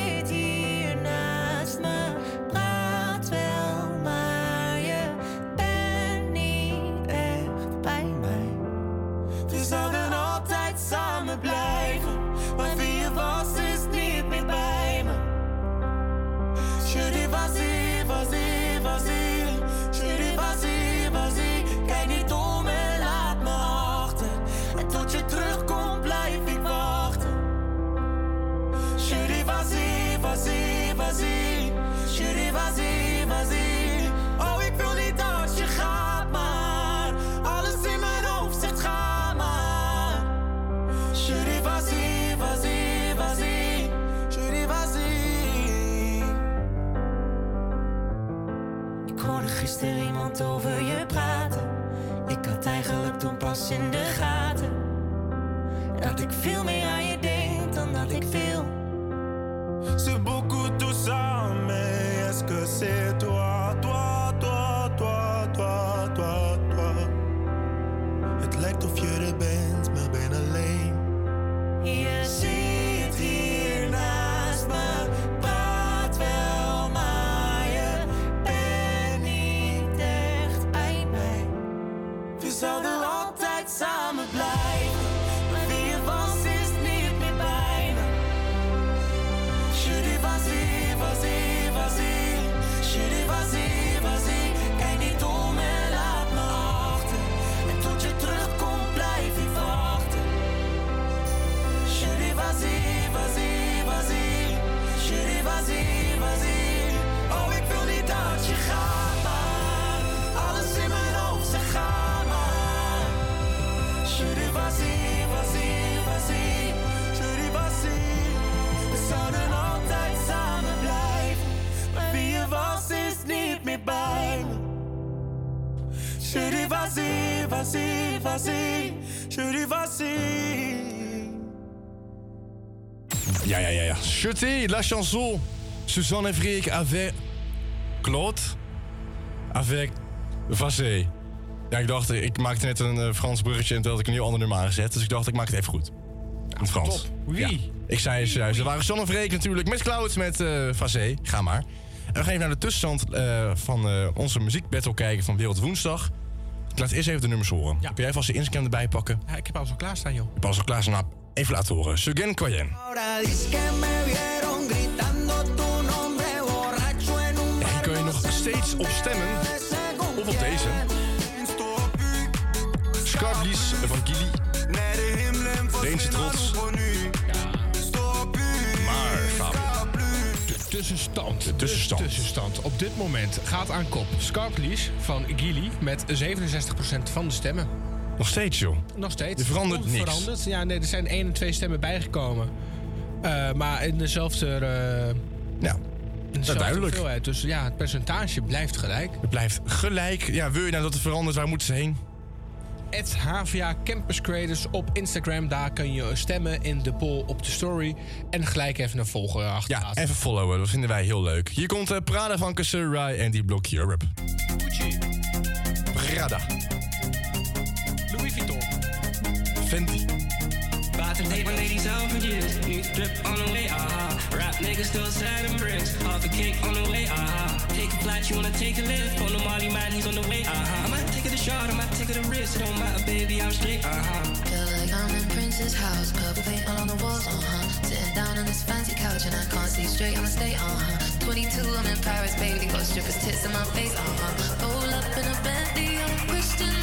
Chuté, la chanson. Suzanne Freek avec Claude. Avec Vassé. Ja, ik dacht, ik maakte net een eh, Frans bruggetje en toen had ik een heel ander nummer aangezet. Dus ik dacht, ik maak het even goed. In het Frans. top. Wie? Ja. Ik zei juist. Er waren Suzanne Freek natuurlijk met Cloud, met eh Vassé. Ga maar. En we gaan even naar de tussenstand eh, van eh, onze muziekbattle kijken van Wereld Woensdag. Ik laat eerst even de nummers horen. Kun jij vast de Instagram erbij pakken? Ja, ik heb alles al klaarstaan, joh. Ik heb alles al klaar staan. Nou, even laten horen. Sugen borracho en un En kun je nog steeds op stemmen. Of op deze. Scarblies van Gilly. Deense trots. Maar. De tussenstand. De tussenstand. Op dit moment gaat aan kop Scarplease van Gilly met 67% van de stemmen. Nog steeds, joh. Nog steeds. Er verandert niks. Onveranderd. Ja, nee, er zijn één en twee stemmen bijgekomen. Eh, maar in dezelfde... eh, ja, in dezelfde duidelijk. hoeveelheid. Dus ja, het percentage blijft gelijk. Het blijft gelijk. Ja, wil je nou dat het verandert? Waar moeten ze heen? Het HVA Campus Creators op Instagram. Daar kun je stemmen in de poll op de story. En gelijk even een volger achterlaten. Ja, even followen. Dat vinden wij heel leuk. Hier komt uh, Prada van Rai en die Block Europe. Prada. About to take my ladies out for years. New drip on the way, ah. Rap niggas still and bricks. Half a cake on the way, ah. Take a flight, you wanna take a lift. On the Molly man, he's on the way, ah. I might take it a shot, I might take it a risk. It don't matter, baby, I'm straight, ah. Feel like I'm in Prince's house, purple paint all on the walls, uh huh. Sitting down on this fancy couch and I can't see straight. I'ma stay on. Uh-huh. 22, I'm in Paris, baby. Got strippers tits in my face. Uh huh. Roll up in a Bentley, I'm Christian,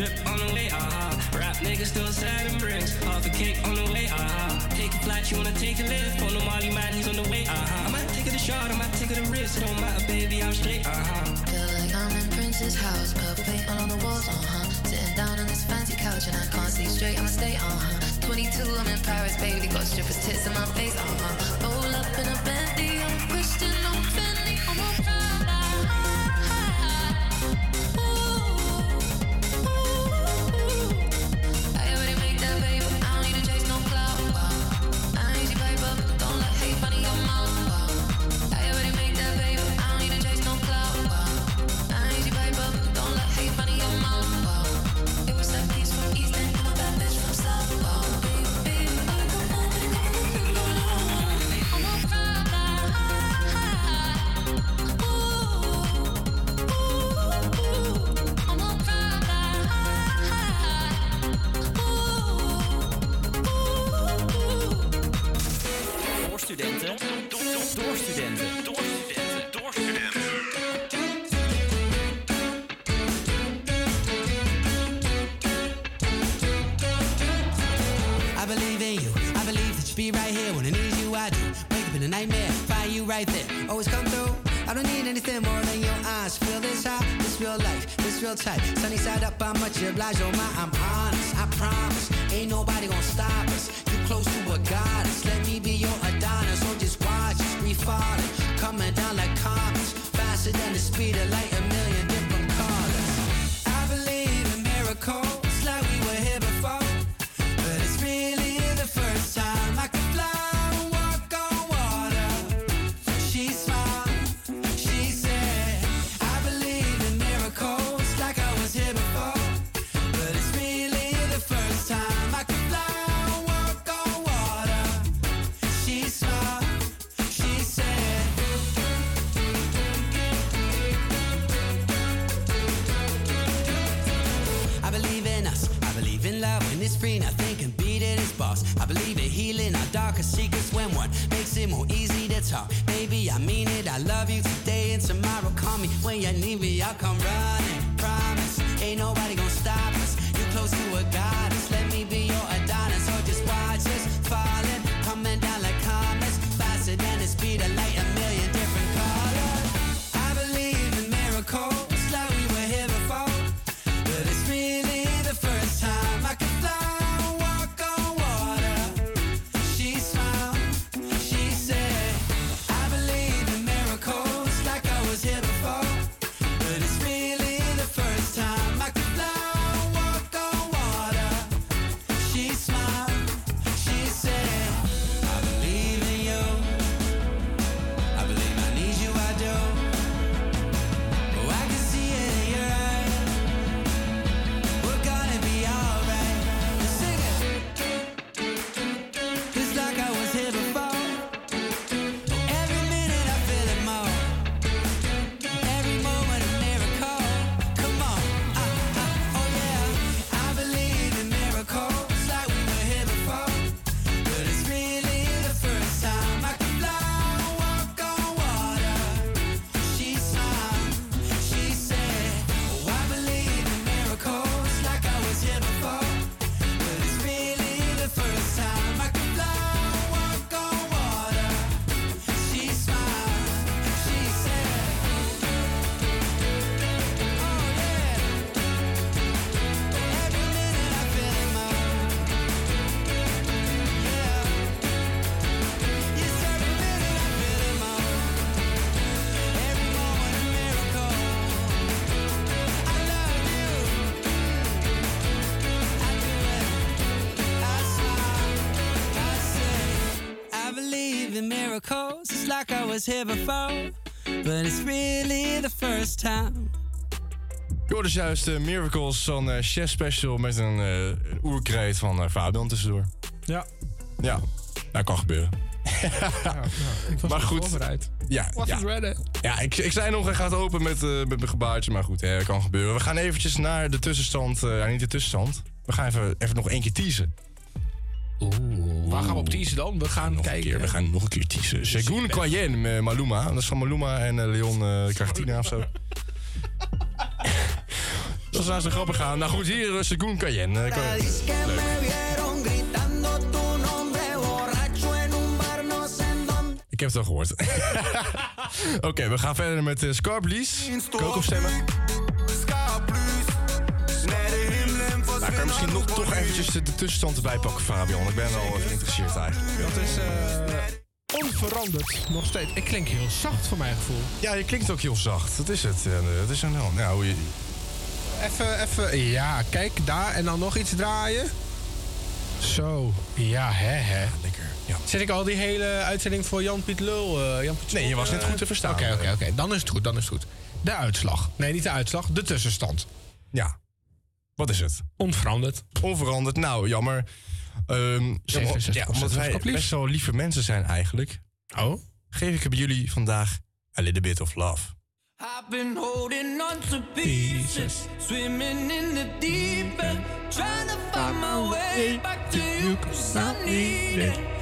drip on the way, ah. Rap niggas still selling bricks. Half a cake on the way, ah. Take a flight, you wanna take a lift. On the Molly man, he's on the way, ah. I might take it a shot, I might take it a risk. It don't matter, baby, I'm straight, ah. Feel like I'm in Prince's house, purple paint all on the walls, uh huh. Sitting down on this fancy couch and I can't see straight, I'ma stay, uh huh. 22, I'm in Paris, baby, got strippers tits in my face, uh huh. Roll up in a Bentley, studenten. Door studenten. Door studenten. I believe in you. I believe that you be right here when I need you. I do. Wake up in a nightmare, find you right there. Always come through. I don't need anything more than your eyes. Feel this high, this real life, this real tight. Sunny side up, I'm much obliged. Oh my, I'm honest. I promise, ain't nobody gonna stop us. You close to a goddess. Let we falling, coming down like comets, faster than the speed of light. A million different believe in healing our darkest secrets when one makes it more easy to talk. Baby, I mean it. I love you today and tomorrow. Call me when you need me. I'll come running. Promise. Ain't nobody gonna stop us. You're close to a goddess. Like I was here before, but it's really the first time. Je hoort dus juist eh, Miracles van eh Chef Special met een, eh, een oerkreet van eh, Fabian tussendoor. Ja. Ja, dat kan gebeuren. Ik was maar goed. voorbereid. Ja, Was ja. ready? Ja, ik, ik zei nog, hij gaat open met, eh, met mijn gebaartje, maar goed, hè, kan gebeuren. We gaan eventjes naar de tussenstand, eh, ja, niet de tussenstand. We gaan even, even nog één keer teasen. Oeh, waar gaan we op teasen dan? We gaan nog kijken. Een keer, we gaan nog een keer teasen. Segun Cayenne met Maluma. Dat is van Maluma en eh, Leon eh Cartina of zo. Dat is nou zo grappig gaan. Nou goed, hier uh, Segun Cayenne. Eh. Ik heb het al gehoord. Oké, we gaan verder met uh, Scarblies. Kan ook opstemmen. Nou, kan je misschien nog toch eventjes de de tussenstand erbij pakken, Fabian? Ik ben wel even geïnteresseerd eigenlijk. Dat is eh, onveranderd. Nog steeds. Ik klink heel zacht voor mijn gevoel. Ja, je klinkt ook heel zacht. Dat is het. eh, Dat is een nou, nou, je- Even, even. Ja, kijk daar. En dan nog iets draaien. Zo. Ja, hè, hè. Lekker. Ja. Zet ik al die hele uitzending voor Jan-Piet Lul? eh, Jan Piet Nee, je was net eh, goed te verstaan. Oké, oké, oké. Dan is het goed, dan is het goed. De uitslag. Nee, niet de uitslag. De tussenstand. Ja. Wat is het? Onveranderd. Onveranderd. Nou, jammer. Ehm, ja, 67% ja, omdat wij best wel lieve mensen zijn eigenlijk. Oh? Geef ik jullie vandaag a little bit of love. I've been holding on to pieces, swimming in the deep end, trying to find my way back to you, cause I need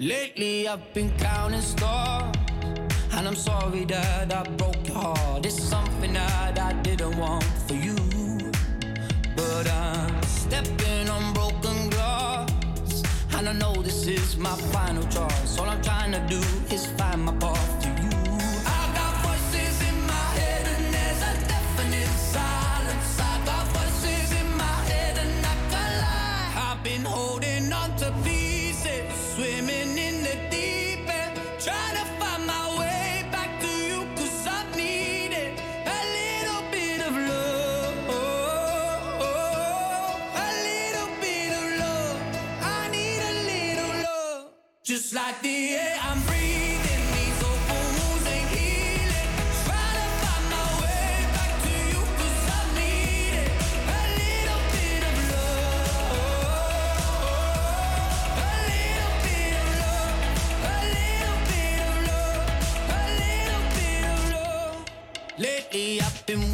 Lately I've been counting stars, and I'm sorry that I broke your heart. It's something that I didn't want for you. But I'm stepping on broken glass. And I know this is my final choice. All I'm trying to do is find my path like the air I'm breathing, these wounds ain't healing. Trying to find my way back to I need it. A little bit of love. A little bit of love. A little bit of love. A little bit of love. Lately I've been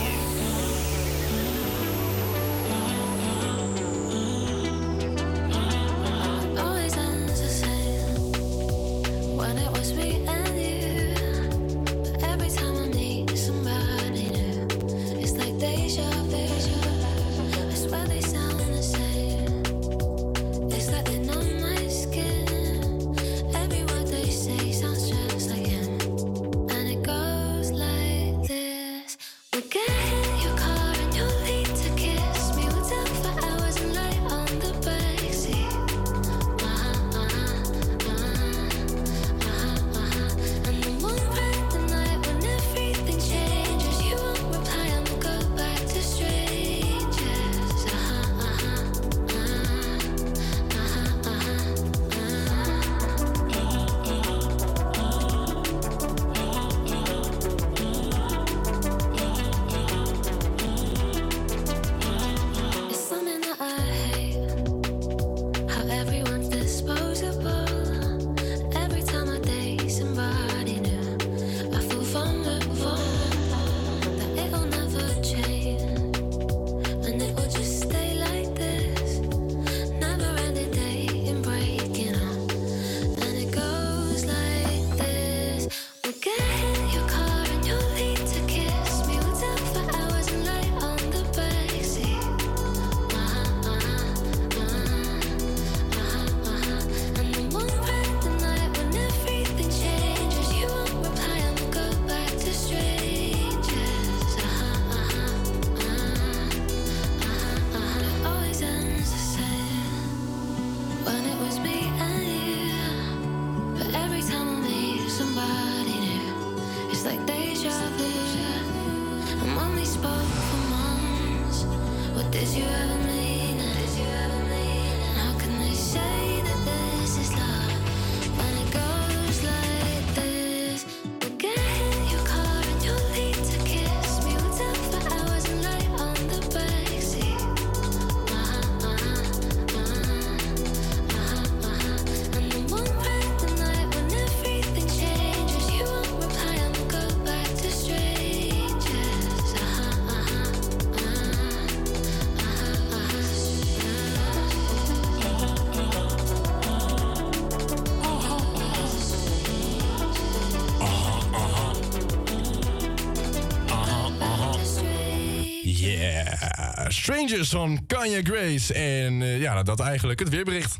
Strangers van Kanye Grace. En eh, ja, dat eigenlijk het weerbericht.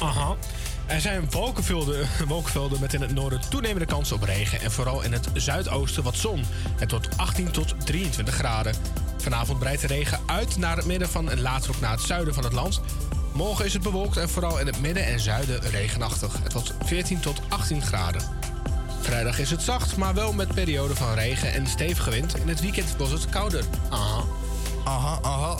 Aha. Er zijn wolkenvelden, wolkenvelden met in het noorden toenemende kans op regen. En vooral in het zuidoosten wat zon. Het wordt 18 tot 23 graden. Vanavond breidt de regen uit naar het midden van en later ook naar het zuiden van het land. Morgen is het bewolkt en vooral in het midden en zuiden regenachtig. Het wordt 14 tot 18 graden. Vrijdag is het zacht, maar wel met perioden van regen en stevige wind. In het weekend wordt het kouder. Aha. Aha, aha.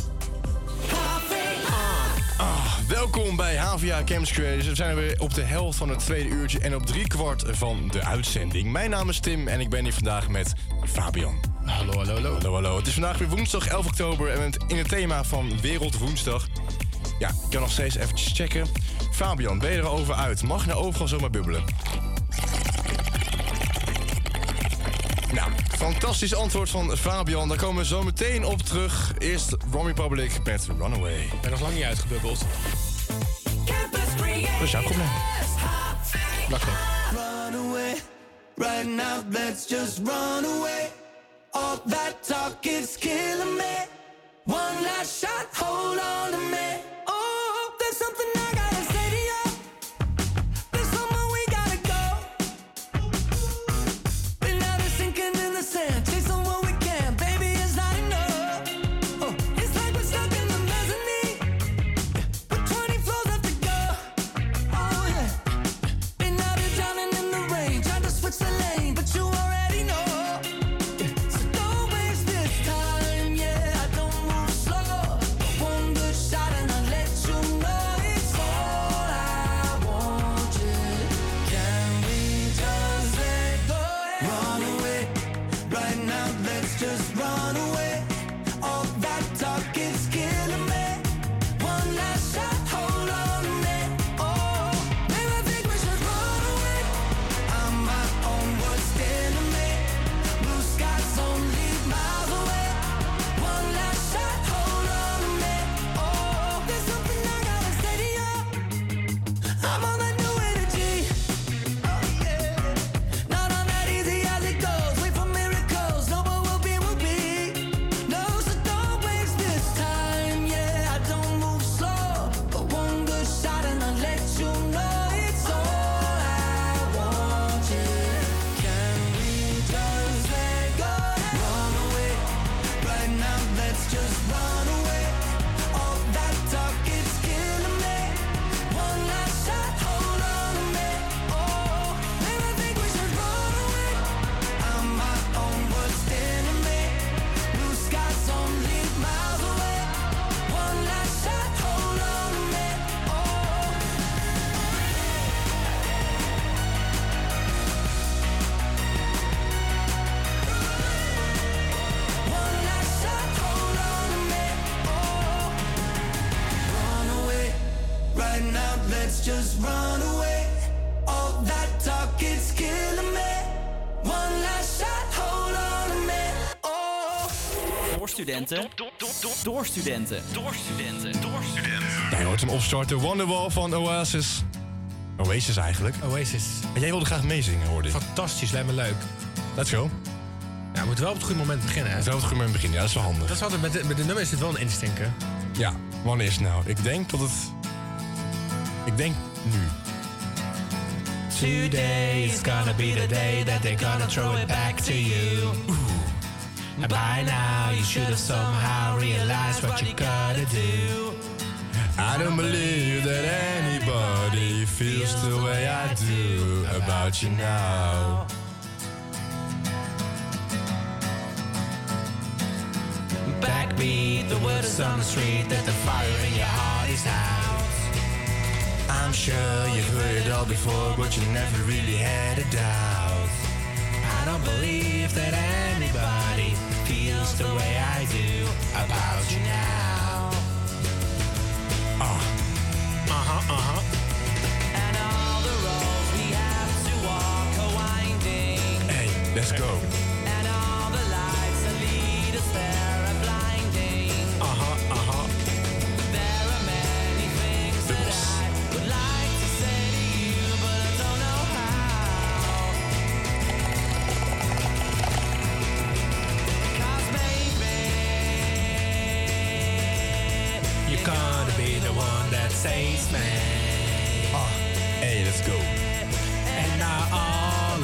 Ah, welkom bij HVA Campus Creators. We zijn weer op de helft van het tweede uurtje en op drie kwart van de uitzending. Mijn naam is Tim en ik ben hier vandaag met Fabian. Hallo, hallo, hallo. Hallo, hallo. Het is vandaag weer woensdag 11 oktober en we zijn in het thema van Wereld Woensdag. Ja, ik kan nog steeds eventjes checken. Fabian, ben je er over uit? Mag je nou overal zomaar bubbelen? Fantastisch antwoord van Fabian. Daar komen we zo meteen op terug. Eerst Ron Republic met Runaway. Ik ben nog lang niet uitgebubbeld. Dat is jouw probleem. Lekker. Run away, right now, let's just run away. All that talk is killing me. One last shot, hold on to me. Opstarten. Wonderwall van Oasis. Oasis eigenlijk. Oasis. En jij wilde graag meezingen, hoorde ik. Fantastisch, lijkt me leuk. Let's go. Ja, we moeten wel op het goede moment beginnen. Hè? Wel het goede moment beginnen, ja, dat is wel handig. Dat is altijd, met, de, met de nummer is het wel een instinker. Ja, wanneer is het nou? Ik denk dat het... Ik denk nu. Today is gonna be the day that they're gonna throw it back to you. And by now you should have somehow realized what you gotta do. I don't believe that anybody feels the way I do about you now. Backbeat, the word is on the street that the fire in your heart is out. I'm sure you've heard it all before, but you never really had a doubt. I don't believe that anybody feels the way I do about you now. Uh-huh, uh-huh. And all the roads we have to walk are winding. Hey, let's go. Saves me. Ah, hey, let's go. And not all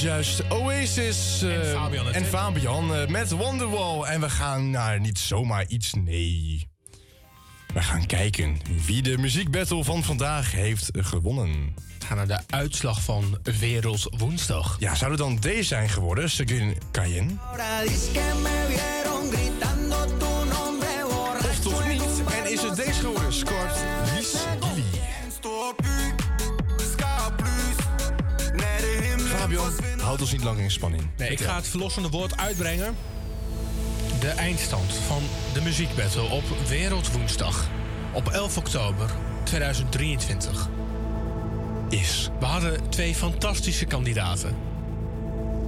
juist Oasis eh, En Fabian en natuurlijk. Fabian eh, met Wonderwall. En we gaan naar niet zomaar iets, nee. We gaan kijken wie de muziekbattle van vandaag heeft gewonnen. We gaan naar de uitslag van Wereldwoensdag. Ja, zou het dan deze zijn geworden, Seguin Cayenne? Of toch niet? En is het deze geworden, Scott Fabian, houd ons niet lang in spanning. Nee, ik ga het verlossende woord uitbrengen. De eindstand van de muziekbattle op Wereldwoensdag. Op 11 oktober 2023. is. We hadden twee fantastische kandidaten.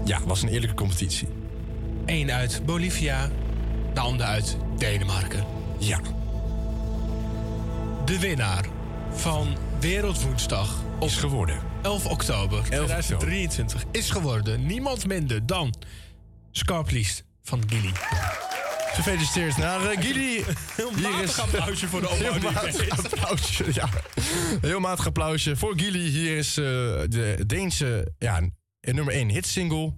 Ja, was een eerlijke competitie. Eén uit Bolivia, de ander uit Denemarken. Ja. De winnaar van Wereldwoensdag op is geworden. 11 oktober 2023 is geworden niemand minder dan Scarpliest van Gilly. Gefeliciteerd naar uh, Gilly. Heel matig applausje voor de opbouw Heel matig applausje, ja. Heel matig applausje voor Gilly. Hier is eh, de Deense ja, nummer 1 hitsingle,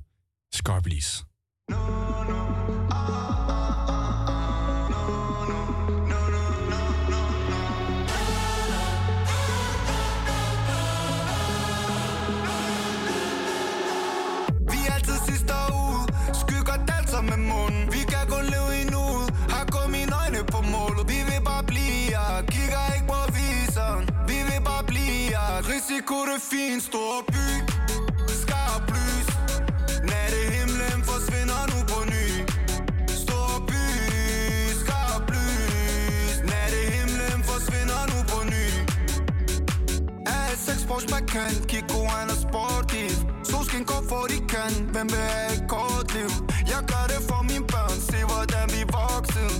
Scarblies. Vi kunne det er fint Stor by. Skarp lys Natte himlen forsvinder nu på ny. Stor by. Skarp lys Natte forsvinder nu på ny. Er sex Porsche Macan Kiko han er sportiv. Solskin går for de kan. Hvem vil have et kort liv? Jeg gør det for mine børn. Se hvordan vi vokser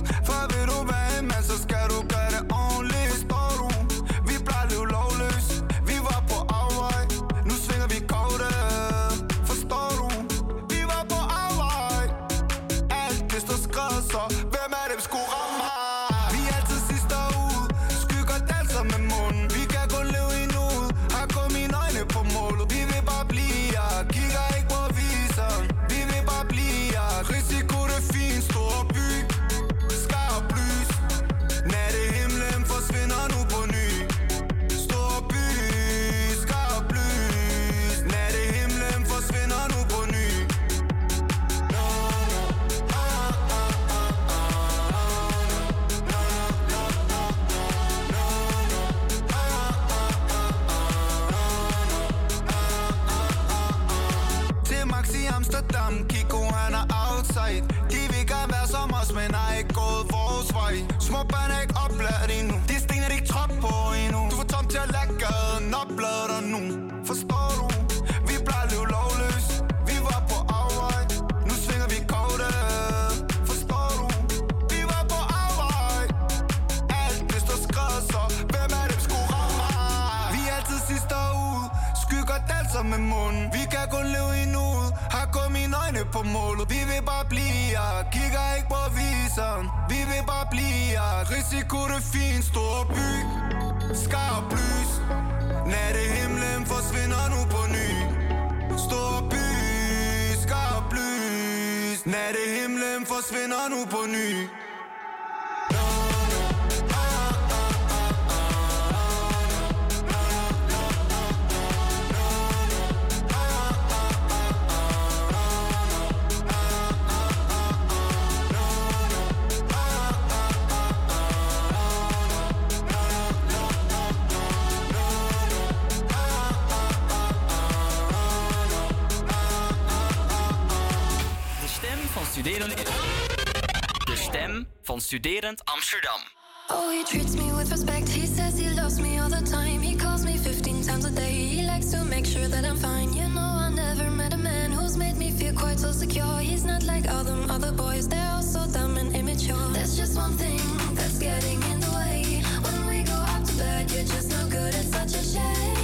på Vi vil bare blive her. Risiko det fin Stor by. Skarp lys. Natte himlen forsvinder nu på ny. Stor by. Skarp lys. Natte himlen forsvinder nu på ny. Studerend Amsterdam. Oh, he treats me with respect. He says he loves me all the time. He calls me 15 times a day. He likes to make sure that I'm fine. You know, I never met a man who's made me feel quite so secure. He's not like all them other boys, they're all so dumb and immature. There's just one thing that's getting in the way. When we go out to bed, you're just no good. It's such a shame.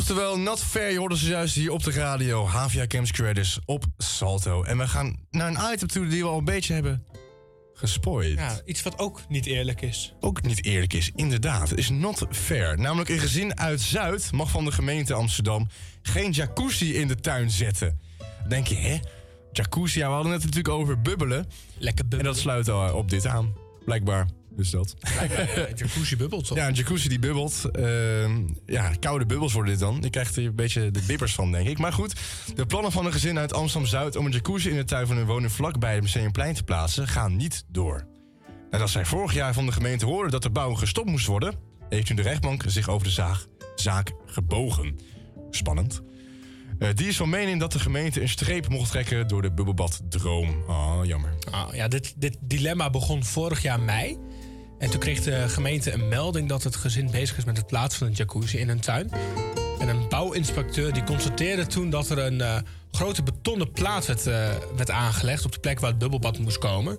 Oftewel, not fair. Je hoorde ze juist hier op de radio. Havia Camps Creators op Salto. En we gaan naar een item toe die we al een beetje hebben gespoild. Ja, iets wat ook niet eerlijk is. Ook niet eerlijk is, inderdaad. Het is not fair. Namelijk een gezin uit Zuid mag van de gemeente Amsterdam geen jacuzzi in de tuin zetten. Dan denk je, hè? Jacuzzi, ja, we hadden het natuurlijk over bubbelen. Lekker bubbelen. En dat sluit al op dit aan, blijkbaar. Dus dat. Een jacuzzi bubbelt toch? Ja, een jacuzzi die bubbelt. Ehm, ja, koude bubbels worden dit dan. Je krijgt er een beetje de bibbers van, denk ik. Maar goed, de plannen van een gezin uit Amsterdam-Zuid... om een jacuzzi in de tuin van hun woning vlakbij het Museumplein te plaatsen... gaan niet door. Nadat zij vorig jaar van de gemeente hoorden dat de bouw gestopt moest worden... heeft nu de rechtbank zich over de zaak, zaak gebogen. Spannend. Eh, die is van mening dat de gemeente een streep mocht trekken... door de bubbelbaddroom. Oh, jammer. Ah, ja, dit, dit dilemma begon vorig jaar mei. En toen kreeg de gemeente een melding dat het gezin bezig is met het plaatsen van een jacuzzi in hun tuin. En een bouwinspecteur die constateerde toen dat er een eh, grote betonnen plaat werd, eh, werd aangelegd op de plek waar het bubbelbad moest komen.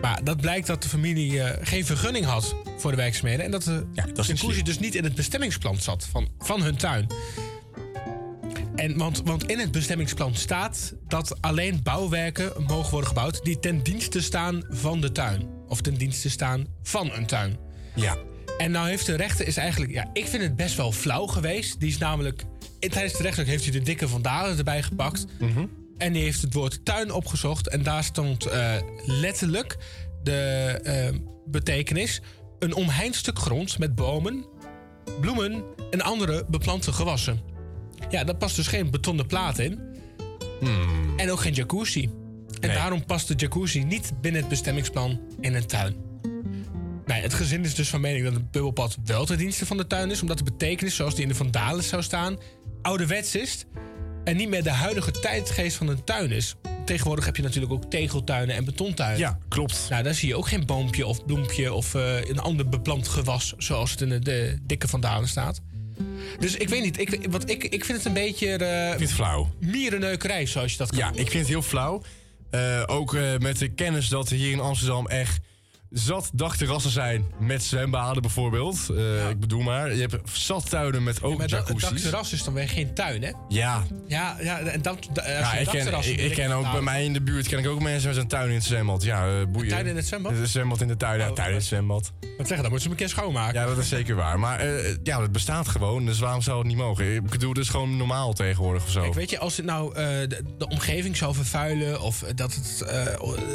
Maar dat blijkt dat de familie eh, geen vergunning had voor de werkzaamheden. En dat de is jacuzzi dus niet in het bestemmingsplan zat van, van hun tuin. En want, want in het bestemmingsplan staat dat alleen bouwwerken mogen worden gebouwd die ten dienste staan van de tuin. Of ten dienste staan van een tuin. Ja. En nou heeft de rechter is eigenlijk, ja, ik vind het best wel flauw geweest. Die is namelijk, tijdens de rechtszaak heeft hij de dikke vandalen erbij gepakt. En die heeft het woord tuin opgezocht. En daar stond eh, letterlijk de eh, betekenis: een omheind stuk grond met bomen, bloemen en andere beplante gewassen. Ja, daar past dus geen betonnen plaat in. En ook geen jacuzzi. En daarom past de jacuzzi niet binnen het bestemmingsplan in een tuin. Nee, het gezin is dus van mening dat het bubbelpad wel ten dienste van de tuin is, omdat de betekenis, zoals die in de Vandalen zou staan, ouderwets is en niet meer de huidige tijdgeest van een tuin is. Tegenwoordig heb je natuurlijk ook tegeltuinen en betontuinen. Ja, klopt. Nou, daar zie je ook geen boompje of bloempje of eh, een ander beplant gewas, zoals het in de, de dikke Vandalen staat. Dus ik weet niet, ik, wat ik, ik vind het een beetje... eh Niet flauw. Mierenneukerij, zoals je dat kan Ja, ik vind het heel flauw. Eh, ook eh, met de kennis dat er hier in Amsterdam echt zat dagterrassen zijn met zwembaden bijvoorbeeld. Eh, Ik bedoel maar, je hebt zat tuinen met ook het jacuzzis. dakterras is dan weer geen tuin, hè? Ja, Ja, ja en dat, da- ja ik, ken, ik, ken ook nou, bij mij in de buurt ken ik ook mensen met een tuin in het zwembad. Ja, eh, boeien. tuin in het zwembad? Een zwembad in de tuin, ja, tuin in het zwembad. Wat zeggen, dan moeten ze hem een keer schoonmaken. Ja, dat is zeker waar. Maar eh, ja, het bestaat gewoon, dus waarom zou het niet mogen? Ik bedoel, het is gewoon normaal tegenwoordig of zo. Kijk, weet je, als het nou de, de omgeving zou vervuilen... of dat het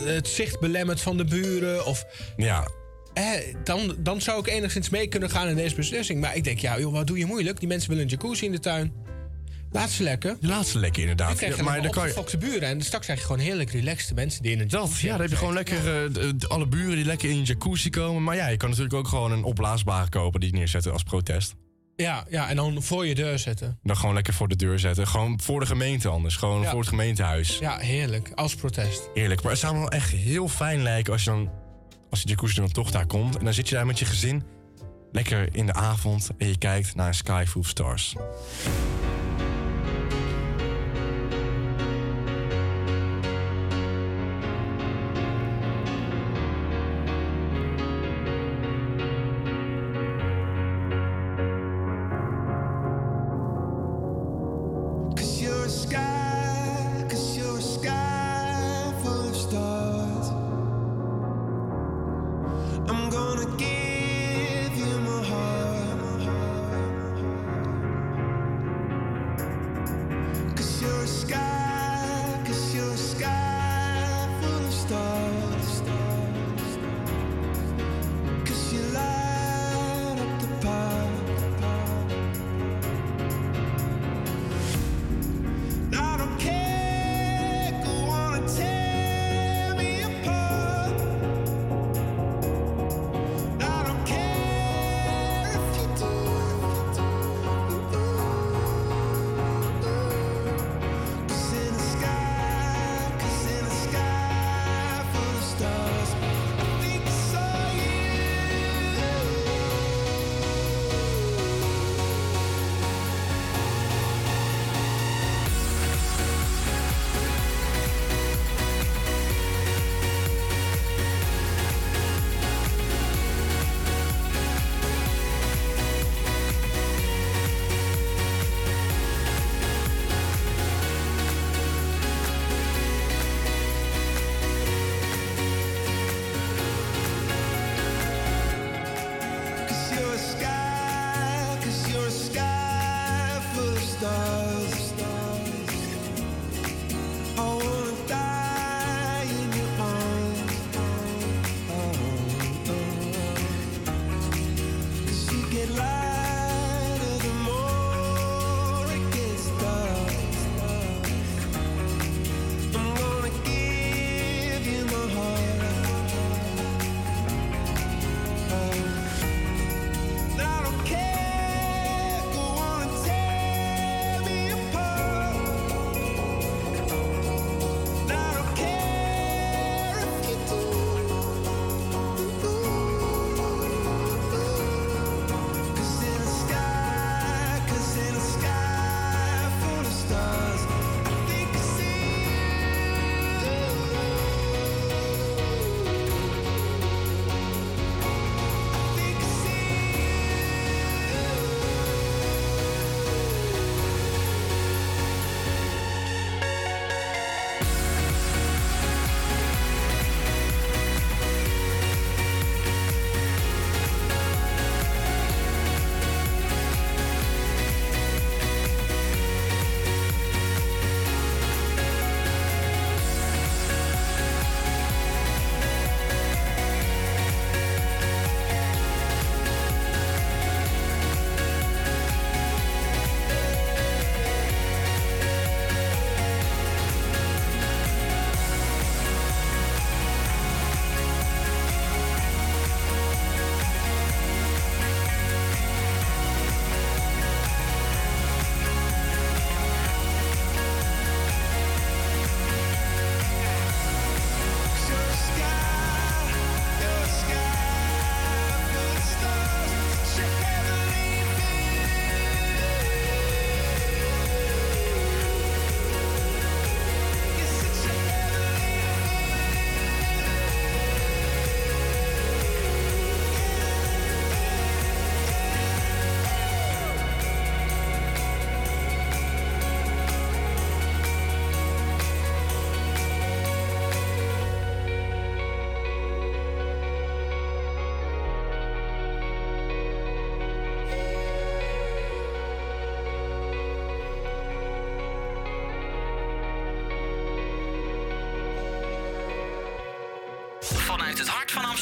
het zicht belemmert van de buren... of Ja. eh, dan, dan zou ik enigszins mee kunnen gaan in deze beslissing. Maar ik denk, ja, joh, wat doe je moeilijk? Die mensen willen een jacuzzi in de tuin. Laat ze lekker. Laat ze lekker, inderdaad. Dan Ja, maar dan kan je- opgefokte buren. En straks krijg je gewoon heerlijk relaxed mensen die in een Dat, ja, dan heb je gewoon lekker eh, de- de- alle buren die lekker in een jacuzzi komen. Maar ja, je kan natuurlijk ook gewoon een opblaasbare kopen die neerzetten als protest. Ja, ja, en dan voor je deur zetten. Dan gewoon lekker voor de deur zetten. Gewoon voor de gemeente anders. Gewoon Ja. voor het gemeentehuis. Ja, heerlijk. Als protest. Eerlijk. Maar het zou me wel echt heel fijn lijken als je dan... Als die jacuzzi dan toch daar komt. En dan zit je daar met je gezin. Lekker in de avond. En je kijkt naar sky full stars.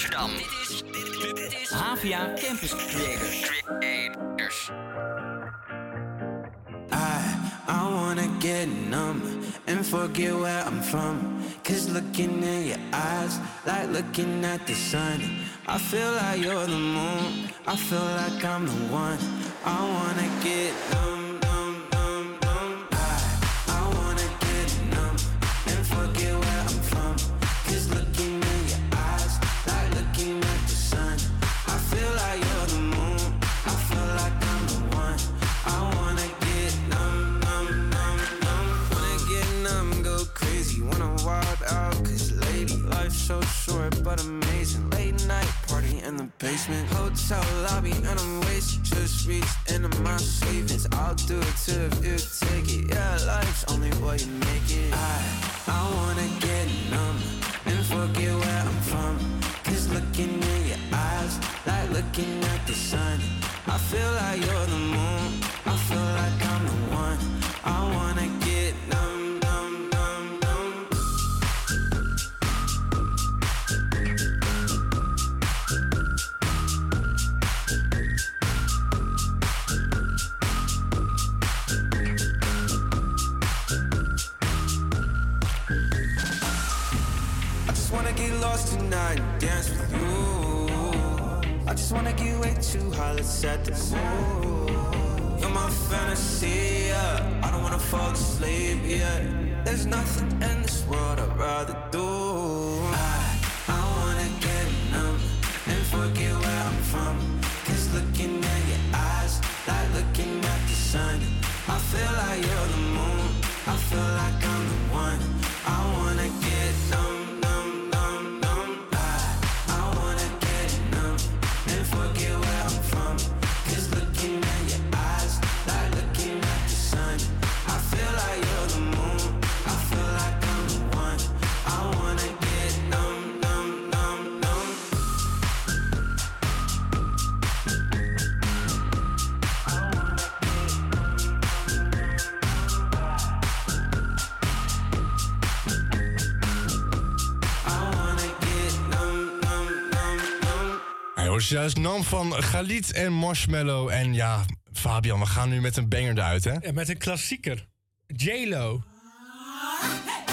Amsterdam. Havia Campus Creators. I, I wanna get numb and forget where I'm from. Cause looking in your eyes, like looking at the sun. I feel like you're the moon, I feel like I'm the one. I wanna get numb. juist nam van Galit en Marshmallow. En ja, Fabian, we gaan nu met een banger eruit, hè? Ja, met een klassieker. J-Lo.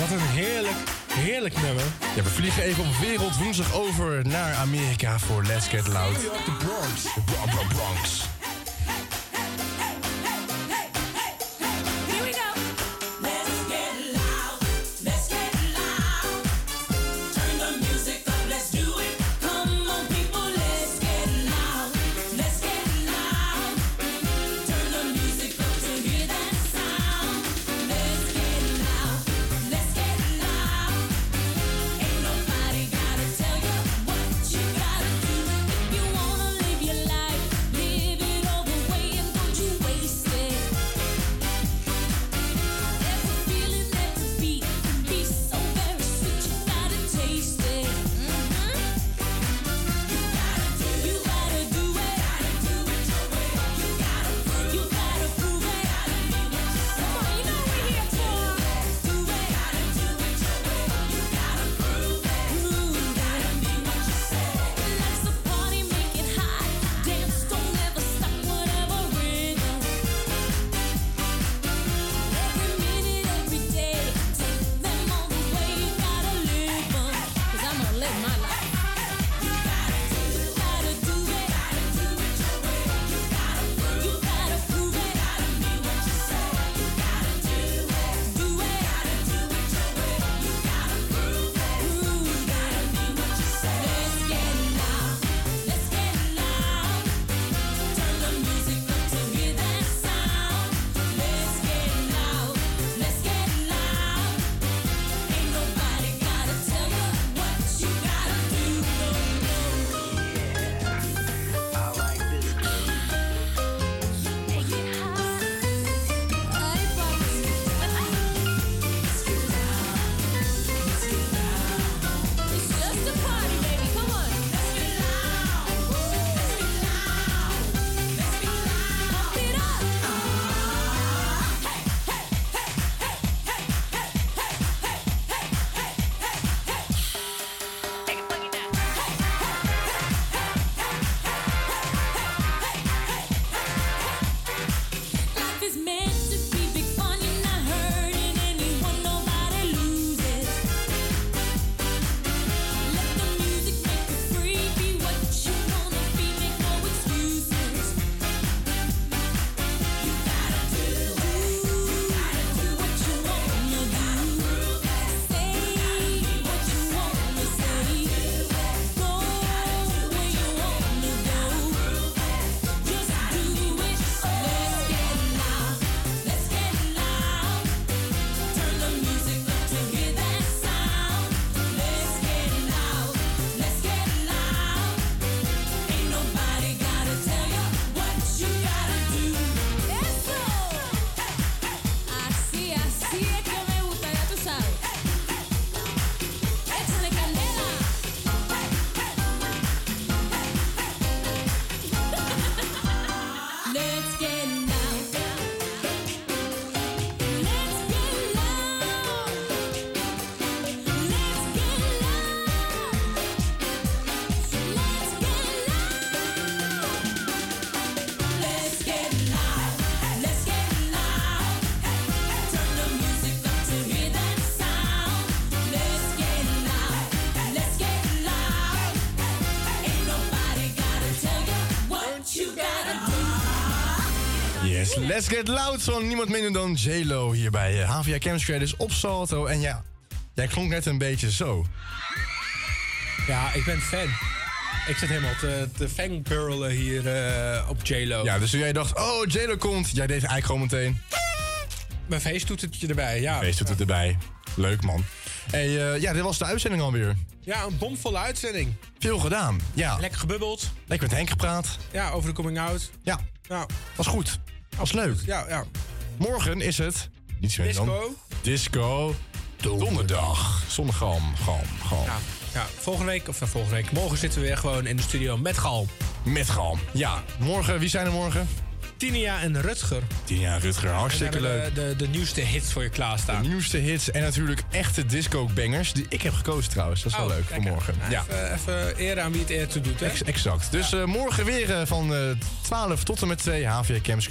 Wat een heerlijk, heerlijk nummer. Ja, we vliegen even op wereldwoensdag over naar Amerika voor Let's Get Loud. New Bronx. De Bronx. Let's get loud van niemand minder dan J-Lo hier bij eh, HVA Campus Creators op Salto. En ja, jij klonk net een beetje zo. Ja, ik ben fan. Ik zit helemaal te, te fangirlen hier eh, op JLo. Ja, dus toen jij dacht, oh, J-Lo komt, jij deed eigenlijk gewoon meteen. Mijn feesttoetertje erbij, ja. Doet het erbij. Leuk, man. Hey, eh, ja, dit was de uitzending alweer. Ja, een bomvolle uitzending. Veel gedaan, ja. Lekker gebubbeld. Lekker met Henk gepraat. Ja, over de coming out. Ja, Ja, was goed. Was leuk. ja, ja. Morgen is het... Niet zo dan. Disco. Disco. Donderdag. Zonder galm, galm, galm. Ja, ja, volgende week, of nou, volgende week, morgen zitten we weer gewoon in de studio met Gal. Met galm. Ja, morgen, wie zijn er morgen? Tinia en Rutger. Tina Rutger, hartstikke En leuk. De, de, de nieuwste hits voor je klaarstaan. De nieuwste hits en natuurlijk echte disco-bangers. Die ik heb gekozen trouwens. Dat is wel Oh, leuk voor morgen. Nou, Ja, Even, even eren aan wie het eer toe doet, hè? ex- exact. Dus eh, morgen weer eh, van eh 12 tot en met 2 HVA Campus.